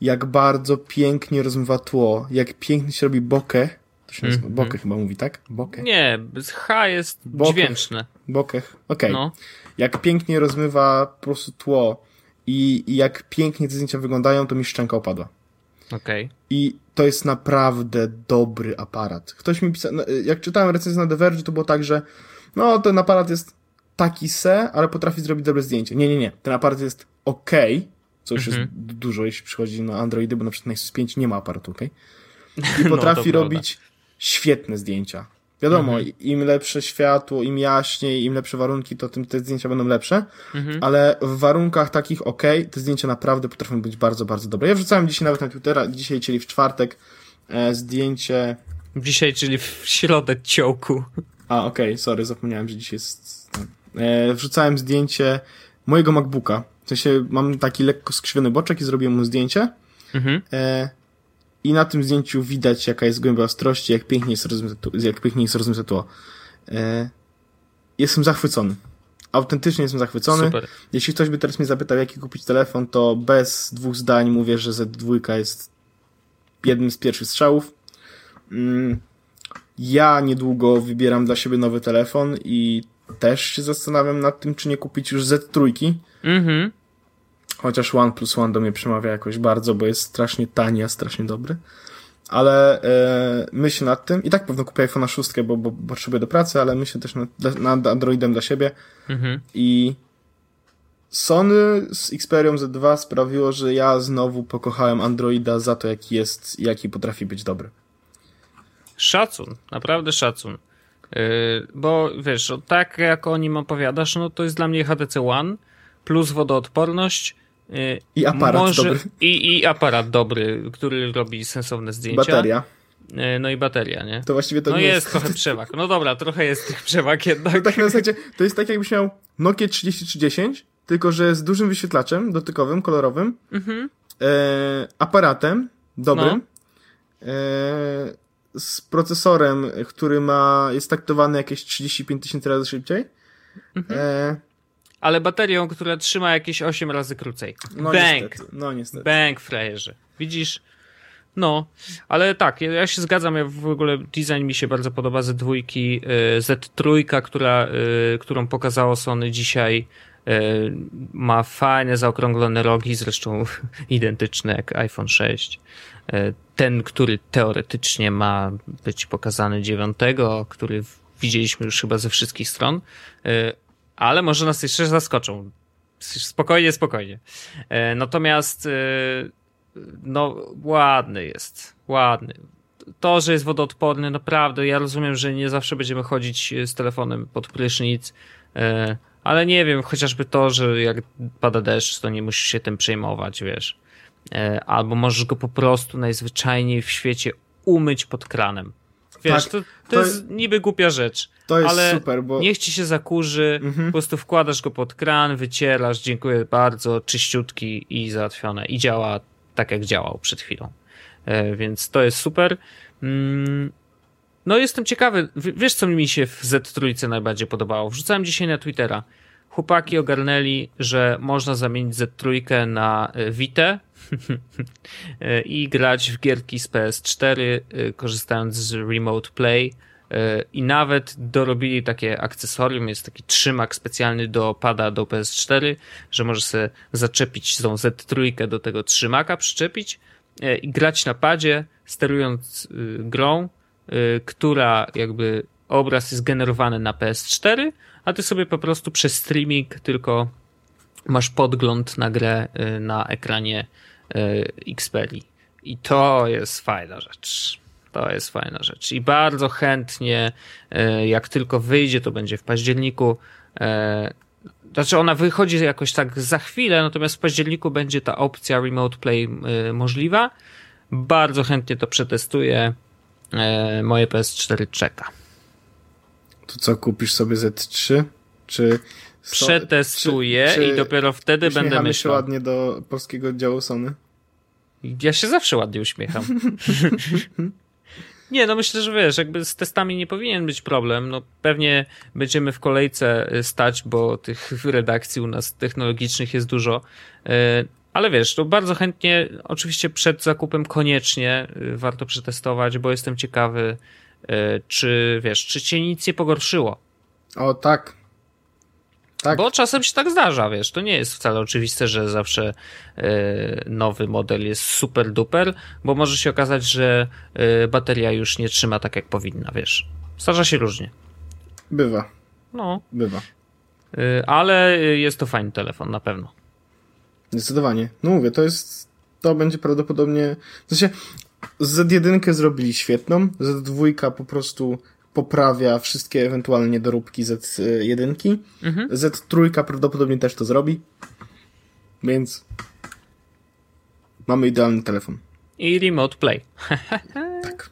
jak bardzo pięknie rozmywa tło, jak pięknie się robi bokeh, to się nazywa, mm -hmm. bokeh chyba mówi, tak? Bokeh? Nie, H jest bokeh. dźwięczne. Bokeh, okej. Okay. No. Jak pięknie rozmywa po prostu tło i, i jak pięknie te zdjęcia wyglądają, to mi szczęka opadła. Okej. Okay. I to jest naprawdę dobry aparat. Ktoś mi pisał, no, jak czytałem recenzję na The Verge, to było tak, że no, ten aparat jest taki se, ale potrafi zrobić dobre zdjęcie. Nie, nie, nie. Ten aparat jest ok, co już mhm. jest dużo, jeśli przychodzi na Androidy, bo na przykład Nexus 5 nie ma aparatu, ok? I no, potrafi no, robić świetne zdjęcia. Wiadomo, mhm. im lepsze światło, im jaśniej, im lepsze warunki, to tym te zdjęcia będą lepsze, mhm. ale w warunkach takich ok, te zdjęcia naprawdę potrafią być bardzo, bardzo dobre. Ja wrzucałem dzisiaj nawet na Twittera, dzisiaj, czyli w czwartek, e, zdjęcie... Dzisiaj, czyli w środę ciołku. A, okej, okay, sorry, zapomniałem, że dzisiaj jest... E, wrzucałem zdjęcie mojego MacBooka. W sensie mam taki lekko skrzywiony boczek i zrobiłem mu zdjęcie. Mhm. E, i na tym zdjęciu widać, jaka jest głębia ostrości, jak pięknie jest rozmyte, jak pięknie jest rozmyte tło. E, jestem zachwycony. Autentycznie jestem zachwycony. Super. Jeśli ktoś by teraz mnie zapytał, jaki kupić telefon, to bez dwóch zdań mówię, że Z2 jest jednym z pierwszych strzałów. Mm, ja niedługo wybieram dla siebie nowy telefon i też się zastanawiam nad tym, czy nie kupić już Z3. Mhm. Chociaż One plus One do mnie przemawia jakoś bardzo, bo jest strasznie tani, a strasznie dobry. Ale e, myślę nad tym. I tak pewno kupię iPhone'a 6, bo, bo, potrzebuję do pracy, ale myślę też nad, nad Androidem dla siebie. Mhm. I Sony z Xperium Z2 sprawiło, że ja znowu pokochałem Androida za to, jaki jest, jaki potrafi być dobry. Szacun, naprawdę szacun. Yy, bo wiesz, tak jak o nim opowiadasz, no to jest dla mnie HTC One plus wodoodporność. Yy, I aparat może, dobry. I, I aparat dobry, który robi sensowne zdjęcia. Bateria. Yy, no i bateria, nie? To właściwie to no nie jest. jest trochę przewag. No dobra, trochę jest tych przewag jednak. No tak na zasadzie, to jest tak jakbyś miał Nokia 3310, tylko że z dużym wyświetlaczem dotykowym, kolorowym, mhm. e, aparatem dobrym, no. e, z procesorem, który ma, jest taktowany jakieś 35 tysięcy razy szybciej. Mhm. E, ale baterią, która trzyma jakieś 8 razy krócej. No Bang! Niestety. No niestety. Bang, frajerze. Widzisz? No, ale tak, ja się zgadzam, ja w ogóle design mi się bardzo podoba z dwójki y, Z3, która, y, którą pokazało Sony dzisiaj y, ma fajne zaokrąglone rogi, zresztą identyczne jak iPhone 6. Ten, który teoretycznie ma być pokazany 9, który widzieliśmy już chyba ze wszystkich stron, ale może nas jeszcze zaskoczą. Spokojnie, spokojnie. E, natomiast e, no ładny jest, ładny. To, że jest wodoodporny, naprawdę, ja rozumiem, że nie zawsze będziemy chodzić z telefonem pod prysznic, e, ale nie wiem, chociażby to, że jak pada deszcz, to nie musisz się tym przejmować, wiesz. Albo możesz go po prostu najzwyczajniej w świecie umyć pod kranem. Wiesz, tak, to, to, to, jest niby głupia rzecz. To jest ale super, bo. Niech ci się zakurzy, mhm. po prostu wkładasz go pod kran, wycierasz, dziękuję bardzo, czyściutki i załatwione. I działa tak, jak działał przed chwilą. E, więc to jest super. Mm, no, jestem ciekawy. Wiesz, co mi się w Z3 najbardziej podobało? Wrzucałem dzisiaj na Twittera. Chłopaki ogarnęli, że można zamienić Z3 na e, Vita i grać w gierki z PS4, e, korzystając z Remote Play. E, I nawet dorobili takie akcesorium, jest taki trzymak specjalny do pada do PS4, że możesz sobie zaczepić tą Z3 do tego trzymaka, przyczepić i grać na padzie, sterując grą, która jakby obraz jest generowany na PS4, a ty sobie po prostu przez streaming tylko masz podgląd na grę na ekranie Xperia. I to jest fajna rzecz. To jest fajna rzecz. I bardzo chętnie, y, jak tylko wyjdzie, to będzie w październiku. Znaczy, ona wychodzi jakoś tak za chwilę, natomiast w październiku będzie ta opcja Remote Play możliwa. Bardzo chętnie to przetestuję. Moje PS4 czeka To co, kupisz sobie Z3? Czy... Przetestuję czy, czy i dopiero wtedy będę myślał. się ładnie do polskiego działu Sony? Ja się zawsze ładnie uśmiecham. Nie, no myślę, że wiesz, jakby z testami nie powinien być problem. No pewnie będziemy w kolejce y, stać, bo tych redakcji u nas technologicznych jest dużo. Y, ale wiesz, to bardzo chętnie, oczywiście przed zakupem koniecznie y, warto przetestować, bo jestem ciekawy, czy wiesz, czy cię nic nie pogorszyło. O tak, tak. Bo czasem się tak zdarza, wiesz, to nie jest wcale oczywiste, że zawsze y, nowy model jest super duper, bo może się okazać, że y, bateria już nie trzyma tak jak powinna, wiesz. Zdarza się różnie. Bywa. No. Bywa. Y, ale jest to fajny telefon, na pewno. Zdecydowanie. No mówię, to jest, to będzie prawdopodobnie, w sensie Z1 zrobili świetną, Z2 po prostu poprawia wszystkie ewentualne niedoróbki Z1. Mhm. Z3 prawdopodobnie też to zrobi. Więc mamy idealny telefon. I remote play. tak.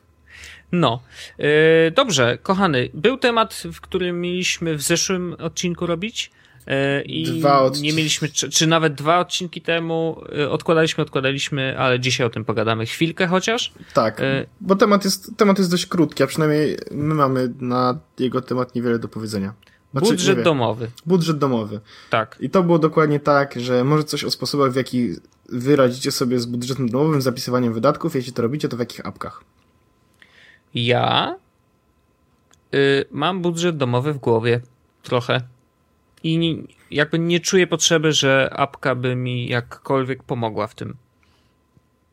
No. Yy, dobrze, kochany. Był temat, w którym mieliśmy w zeszłym odcinku robić. E, I dwa odcinki. nie mieliśmy, czy, czy, nawet dwa odcinki temu e, odkładaliśmy, odkładaliśmy, ale dzisiaj o tym pogadamy chwilkę chociaż. Tak, e... bo temat jest, temat jest dość krótki, a przynajmniej my mamy na jego temat niewiele do powiedzenia. Znaczy, budżet domowy. Budżet domowy. Tak. I to było dokładnie tak, że może coś o sposobach, w jaki wy radzicie sobie z budżetem domowym, zapisywaniem wydatków, jeśli to robicie, to w jakich apkach? Ja y, mam budżet domowy w głowie. Trochę i jakby nie czuję potrzeby, że apka by mi jakkolwiek pomogła w tym.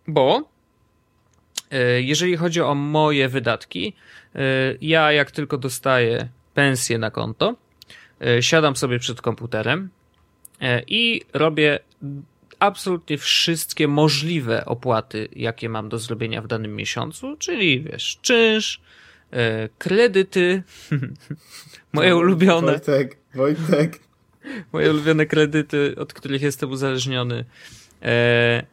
Bo e, jeżeli chodzi o moje wydatki, e, ja jak tylko dostaję pensję na konto, e, siadam sobie przed komputerem i robię absolutnie wszystkie możliwe opłaty, jakie mam do zrobienia w danym miesiącu, czyli wiesz, czynsz, kredyty, moje ulubione. Wojtek. Moje ulubione kredyty, od których jestem uzależniony. E,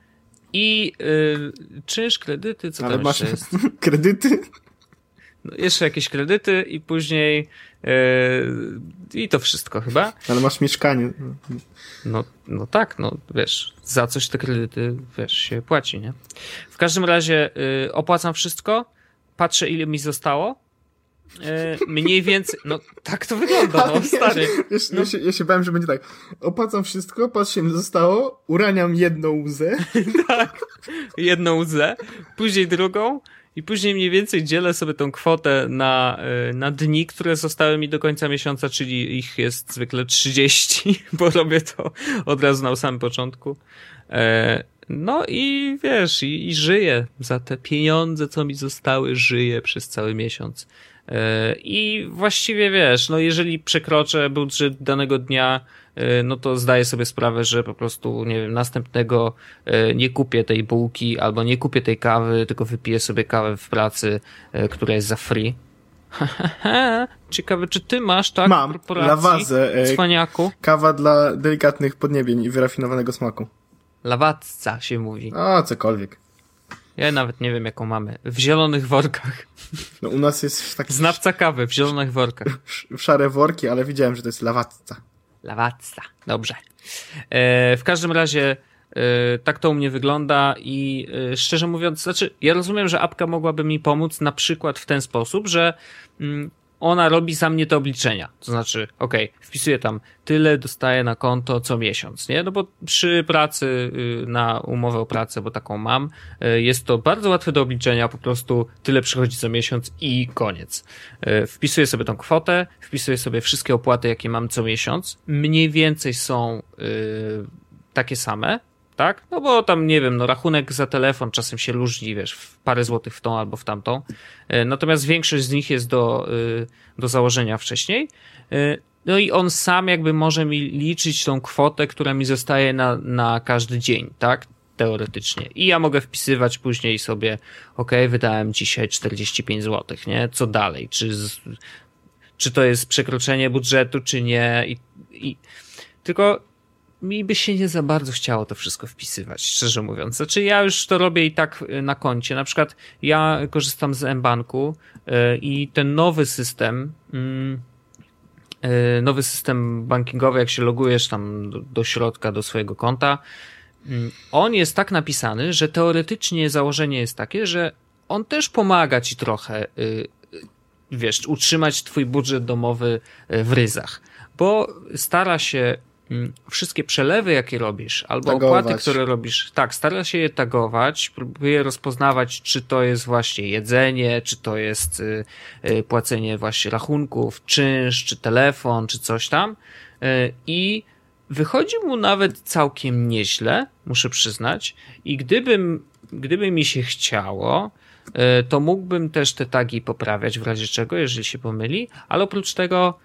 I e, czynsz, kredyty, co Ale tam masz jest? kredyty? No, jeszcze jakieś kredyty i później e, i to wszystko chyba. Ale masz mieszkanie. No, no tak, no wiesz, za coś te kredyty, wiesz, się płaci, nie? W każdym razie y, opłacam wszystko, patrzę ile mi zostało E, mniej więcej, no tak to wygląda, no stary. Wiesz, no. Ja, się, ja się bałem, że będzie tak, opłacam wszystko, patrzę, mi zostało, uraniam jedną łzę. tak, jedną łzę, później drugą i później mniej więcej dzielę sobie tą kwotę na, e, na dni, które zostały mi do końca miesiąca, czyli ich jest zwykle 30, bo robię to od razu na samym początku. E, no i wiesz, i, i żyję za te pieniądze, co mi zostały, żyję przez cały miesiąc. E, I właściwie wiesz, no jeżeli przekroczę budżet danego dnia, e, no to zdaję sobie sprawę, że po prostu, nie wiem, następnego e, nie kupię tej bułki albo nie kupię tej kawy, tylko wypiję sobie kawę w pracy, która jest za free. Ciekawe, czy ty masz, tak? Mam, lawazę. Cwaniaku. Kawa dla delikatnych podniebień i wyrafinowanego smaku. Lawatca się mówi. A, cokolwiek. Ja nawet nie wiem, jaką mamy. W zielonych workach. No u nas jest taki... Znawca kawy w zielonych workach. W szare worki, ale widziałem, że to jest lawatca. Lawatca, dobrze. E, w każdym razie e, tak to u mnie wygląda i e, szczerze mówiąc, znaczy ja rozumiem, że apka mogłaby mi pomóc na przykład w ten sposób, że mm, ona robi za mnie te obliczenia. To znaczy, ok, wpisuję tam tyle, dostaję na konto co miesiąc, nie? No bo przy pracy y, na umowę o pracę, bo taką mam, y, jest to bardzo łatwe do obliczenia, po prostu tyle przychodzi co miesiąc i koniec. Y, wpisuję sobie tą kwotę, wpisuję sobie wszystkie opłaty, jakie mam co miesiąc. Mniej więcej są takie same, tak? No bo tam, nie wiem, no rachunek za telefon czasem się różni, wiesz, w parę złotych w tą albo w tamtą. E, natomiast większość z nich jest do, e, do założenia wcześniej. E, no i on sam jakby może mi liczyć tą kwotę, która mi zostaje na, na każdy dzień, tak? Teoretycznie. I ja mogę wpisywać później sobie, ok, wydałem dzisiaj 45 zł, nie? Co dalej? Czy, czy to jest przekroczenie budżetu, czy nie? I, i, tylko mi by się nie za bardzo chciało to wszystko wpisywać, szczerze mówiąc. Znaczy ja już to robię i tak y, na koncie. Na przykład ja korzystam z mBanku y, i ten nowy system, mm, nowy system bankingowy, jak się logujesz tam do, środka, do swojego konta, mm, on jest tak napisany, że teoretycznie założenie jest takie, że on też pomaga ci trochę, y, wiesz, utrzymać twój budżet domowy w ryzach, bo stara się wszystkie przelewy, jakie robisz, albo tagować. opłaty, które robisz, tak, stara się je tagować, próbuje rozpoznawać, czy to jest właśnie jedzenie, czy to jest y, y, płacenie właśnie rachunków, czynsz, czy telefon, czy coś tam. Y, I wychodzi mu nawet całkiem nieźle, muszę przyznać. I gdybym, gdyby mi się chciało, to mógłbym też te tagi poprawiać w razie czego, jeżeli się pomyli, ale oprócz tego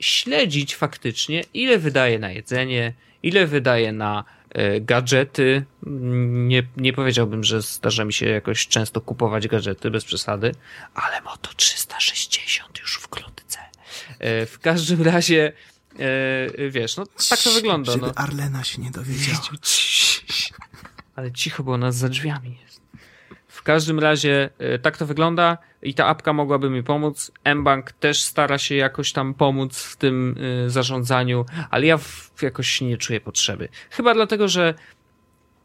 śledzić faktycznie, ile wydaje na jedzenie, ile wydaje na e, gadżety. Nie, nie powiedziałbym, że zdarza mi się jakoś często kupować gadżety, bez przesady, ale Moto 360 już wkrótce. E, w każdym razie, wiesz, no tak to wygląda. Żeby no. Arlena się nie dowiedziała. Ale cicho, bo ona za drzwiami jest. W każdym razie tak to wygląda i ta apka mogłaby mi pomóc. mBank też stara się jakoś tam pomóc w tym y, zarządzaniu, ale ja jakoś nie czuję potrzeby. Chyba dlatego, że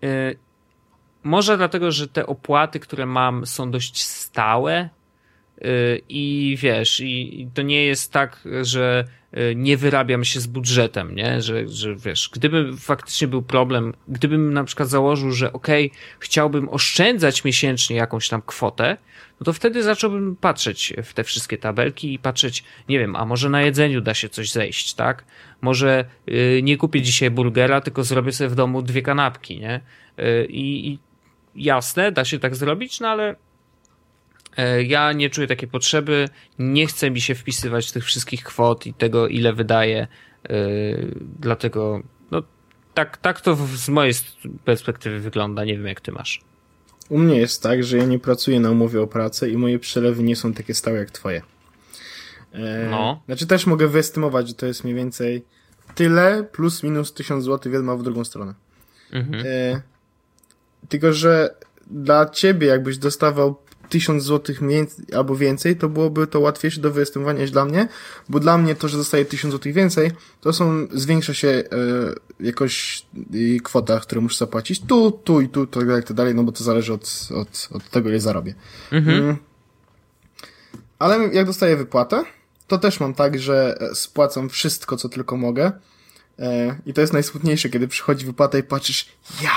y, może dlatego, że te opłaty, które mam, są dość stałe i wiesz, i, to nie jest tak, że nie wyrabiam się z budżetem, nie? Że, że wiesz, gdyby faktycznie był problem, gdybym na przykład założył, że okej, okay, chciałbym oszczędzać miesięcznie jakąś tam kwotę, no to wtedy zacząłbym patrzeć w te wszystkie tabelki i patrzeć, nie wiem, a może na jedzeniu da się coś zejść, tak? Może yy, nie kupię dzisiaj burgera, tylko zrobię sobie w domu dwie kanapki, nie? Yy, I jasne, da się tak zrobić, no ale ja nie czuję takiej potrzeby, nie chcę mi się wpisywać tych wszystkich kwot i tego, ile wydaję, e, dlatego no, tak, tak to z mojej perspektywy wygląda. Nie wiem, jak ty masz. U mnie jest tak, że ja nie pracuję na umowie o pracę i moje przelewy nie są takie stałe jak twoje. E, no. Znaczy też mogę wyestymować, że to jest mniej więcej tyle plus minus 1000 zł wiadomo w drugą stronę. Mhm. E, tylko, że dla ciebie jakbyś dostawał tysiąc złotych albo więcej, to byłoby to łatwiejsze do wyestymowania niż dla mnie, bo dla mnie to, że dostaję tysiąc złotych więcej, to są, zwiększa się e, jakoś e, kwota, którą muszę zapłacić tu, tu i tu, tak dalej, tak dalej, no bo to zależy od, od, od tego, ile zarobię. Mhm. Mm. Ale jak dostaję wypłatę, to też mam tak, że spłacam wszystko, co tylko mogę. E, I to jest najsmutniejsze, kiedy przychodzi wypłata i patrzysz, ja,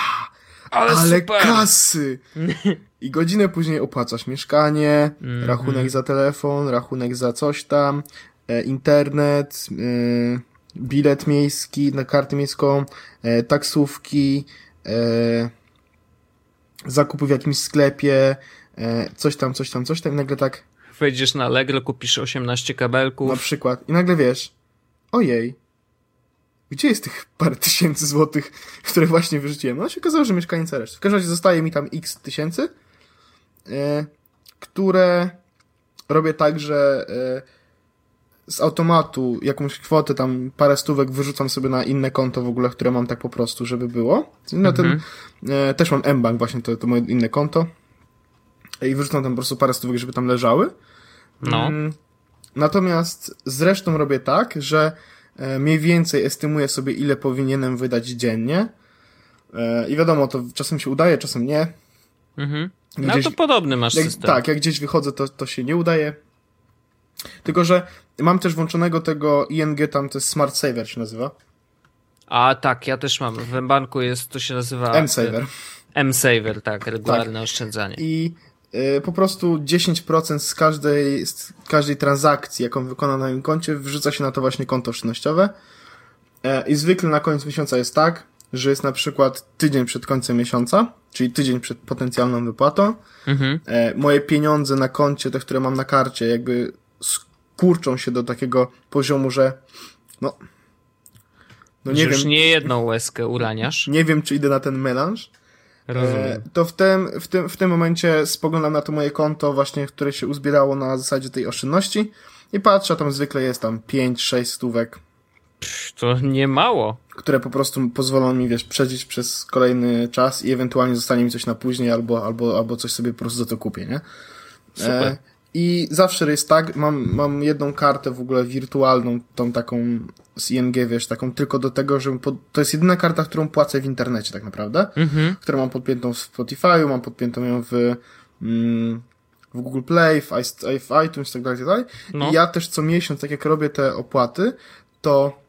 ale, ale kasy! I godzinę później opłacasz mieszkanie, mm -hmm. rachunek za telefon, rachunek za coś tam, e, internet, e, bilet miejski na kartę miejską, e, taksówki, e, zakupy w jakimś sklepie, e, coś tam, coś tam, coś tam i nagle tak... Wejdziesz na Allegro, kupisz 18 kabelków. Na przykład. I nagle wiesz, ojej, gdzie jest tych parę tysięcy złotych, które właśnie wyrzuciłem? No się okazało, że mieszkaniec reszty. W każdym razie zostaje mi tam x tysięcy, które robię tak, że e, z automatu jakąś kwotę, tam parę stówek wyrzucam sobie na inne konto w ogóle, które mam tak po prostu, żeby było. Na ten, mhm. e, też mam mBank właśnie, to, to moje inne konto. I wyrzucam tam po prostu parę stówek, żeby tam leżały. No. Mm, natomiast zresztą robię tak, że mniej więcej estymuję sobie, ile powinienem wydać dziennie. I wiadomo, to czasem się udaje, czasem nie. Mhm. Gdzieś, no to podobny masz jak, system. Tak, jak gdzieś wychodzę, to, to się nie udaje. Tylko, że mam też włączonego tego ING, tam to jest Smart Saver się nazywa. A tak, ja też mam. W banku jest, to się nazywa... M-Saver. M-Saver, tak, regularne tak. oszczędzanie. I y, po prostu 10% z każdej, z każdej transakcji, jaką wykonam na moim koncie, wrzuca się na to właśnie konto oszczędnościowe. Y, I zwykle na koniec miesiąca jest tak, że jest na przykład tydzień przed końcem miesiąca, czyli tydzień przed potencjalną wypłatą. Mhm. E, moje pieniądze na koncie, te, które mam na karcie, jakby skurczą się do takiego poziomu, że no, no nie już wiem. nie jedną łezkę uraniasz. Nie wiem, czy idę na ten melanż. E, to w tym, w, tym, w tym momencie spoglądam na to moje konto właśnie, które się uzbierało na zasadzie tej oszczędności i patrzę, tam zwykle jest tam 5-6 stówek to nie mało. Które po prostu pozwolą mi, wiesz, przeżyć przez kolejny czas i ewentualnie zostanie mi coś na później albo, albo, albo coś sobie po prostu za to kupię, nie? Super. E, I zawsze jest tak, mam, mam jedną kartę w ogóle wirtualną, tą taką z ING, wiesz, taką tylko do tego, że to jest jedyna karta, którą płacę w internecie tak naprawdę, mhm. którą mam podpiętą w Spotify, mam podpiętą ją w, mm, w Google Play, w, w iTunes i tak dalej, tak dalej. No. I ja też co miesiąc, tak jak robię te opłaty, to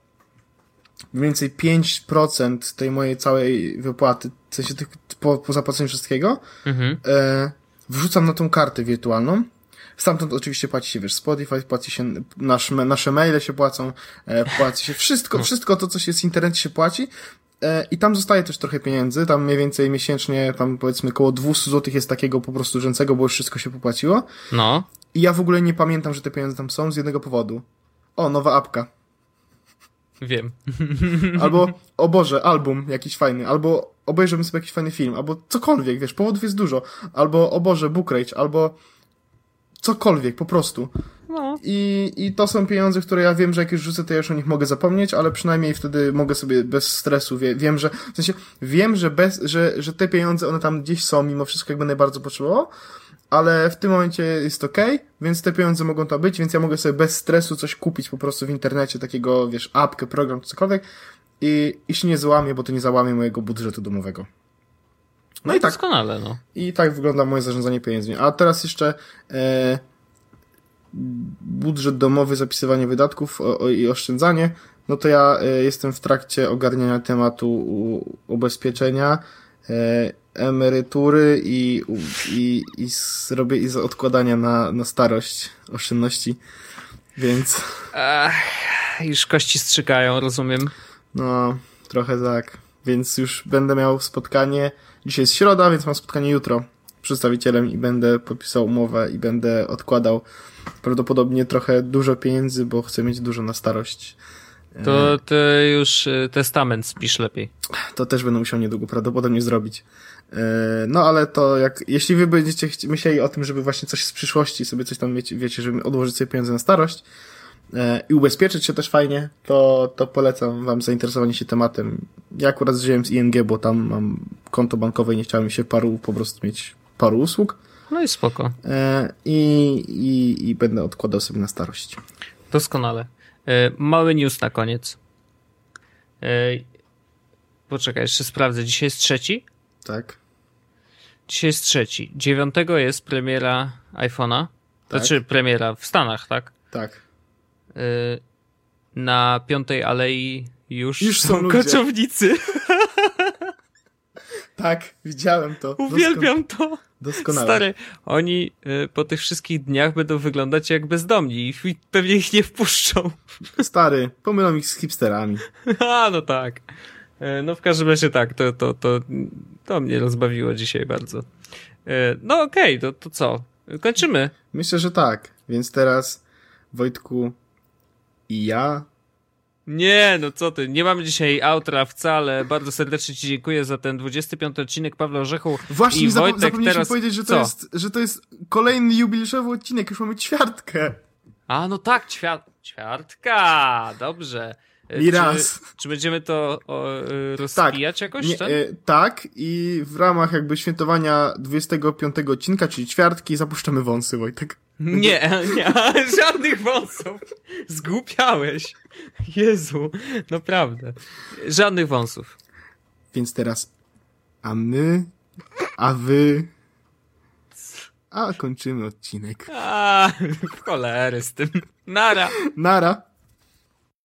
mniej więcej 5% tej mojej całej wypłaty, w sensie tych, po, po zapłaceniu wszystkiego, mhm. e, wrzucam na tą kartę wirtualną. Stamtąd oczywiście płaci się, wiesz, Spotify, płaci się, nasz, nasze maile się płacą, e, płaci się wszystko, no. wszystko to, co się z internetu się płaci. E, I tam zostaje też trochę pieniędzy, tam mniej więcej miesięcznie, tam powiedzmy około 200 zł jest takiego po prostu rzęcego, bo już wszystko się popłaciło. No. I ja w ogóle nie pamiętam, że te pieniądze tam są z jednego powodu. O, nowa apka. Wiem. Albo, o Boże, album jakiś fajny, albo obejrzymy sobie jakiś fajny film, albo cokolwiek, wiesz, powodów jest dużo. Albo, o Boże, Book Rage, albo cokolwiek, po prostu. No. I, I to są pieniądze, które ja wiem, że jak już rzucę, to ja już o nich mogę zapomnieć, ale przynajmniej wtedy mogę sobie bez stresu, wie, wiem, że, w sensie, wiem, że bez, że, że te pieniądze, one tam gdzieś są, mimo wszystko, jak będę bardzo potrzebował, ale w tym momencie jest ok, więc te pieniądze mogą tam być, więc ja mogę sobie bez stresu coś kupić po prostu w internecie, takiego, wiesz, apkę, program, cokolwiek i, i się nie załamię, bo to nie załamie mojego budżetu domowego. No, no i tak. Doskonale, no. I tak wygląda moje zarządzanie pieniędzmi. A teraz jeszcze e, budżet domowy, zapisywanie wydatków o, o, i oszczędzanie. No to ja e, jestem w trakcie ogarniania tematu u, ubezpieczenia, e, emerytury i, i, i zrobię i z odkładania na, na starość oszczędności. Więc. Ach, już kości strzykają, rozumiem. No, trochę tak. Więc już będę miał spotkanie Dzisiaj jest środa, więc mam spotkanie jutro z przedstawicielem i będę podpisał umowę i będę odkładał prawdopodobnie trochę dużo pieniędzy, bo chcę mieć dużo na starość. To ty już e, testament spisz lepiej. To też będę musiał niedługo prawdopodobnie zrobić. E, no ale to jak, jeśli wy będziecie myśleli o tym, żeby właśnie coś z przyszłości sobie coś tam wiecie, wiecie żeby odłożyć sobie pieniądze na starość, E, i ubezpieczyć się też fajnie, to, to polecam wam zainteresowanie się tematem. Ja akurat żyłem z ING, bo tam mam konto bankowe i nie chciałem się paru, po prostu mieć paru usług. No i spoko. E, I, i, i będę odkładał sobie na starość. Doskonale. E, mały news na koniec. Poczekaj, jeszcze sprawdzę. Dzisiaj jest trzeci? Tak. Dzisiaj jest trzeci. Dziewiątego jest premiera iPhone'a. Tak. Znaczy premiera w Stanach, tak? Tak. Y, na Piątej Alei już, już są, są koczownicy. Tak, widziałem to. Uwielbiam to. Doskonale. Stary, oni y, po tych wszystkich dniach będą wyglądać jak bezdomni i pewnie ich nie wpuszczą. Stary, pomylą ich z hipsterami. A, no tak. Y, no w każdym razie tak, to, to, to, to mnie rozbawiło dzisiaj bardzo. No okej, okay, to, to co? Kończymy. Myślę, że tak. Więc teraz, Wojtku, i ja. Nie, no co ty, nie mamy dzisiaj outra wcale. Bardzo serdecznie Ci dziękuję za ten 25 odcinek Pawła Orzechu. Właśnie, i Wojtek zapomnieliśmy teraz... powiedzieć, że to, jest, że to jest kolejny jubileuszowy odcinek, już mamy ćwiartkę. A, no tak, ćwiart... ćwiartka, dobrze. I czy, raz. Czy będziemy to o, y, rozpijać tak, jakoś? Nie, e, tak, i w ramach jakby świętowania 25 odcinka, czyli ćwiartki, zapuszczamy wąsy, Wojtek. Nie, nie, żadnych wąsów. Zgłupiałeś. Jezu, naprawdę. Żadnych wąsów. Więc teraz, a my, a wy, a kończymy odcinek. A, cholery z tym. Nara. Nara.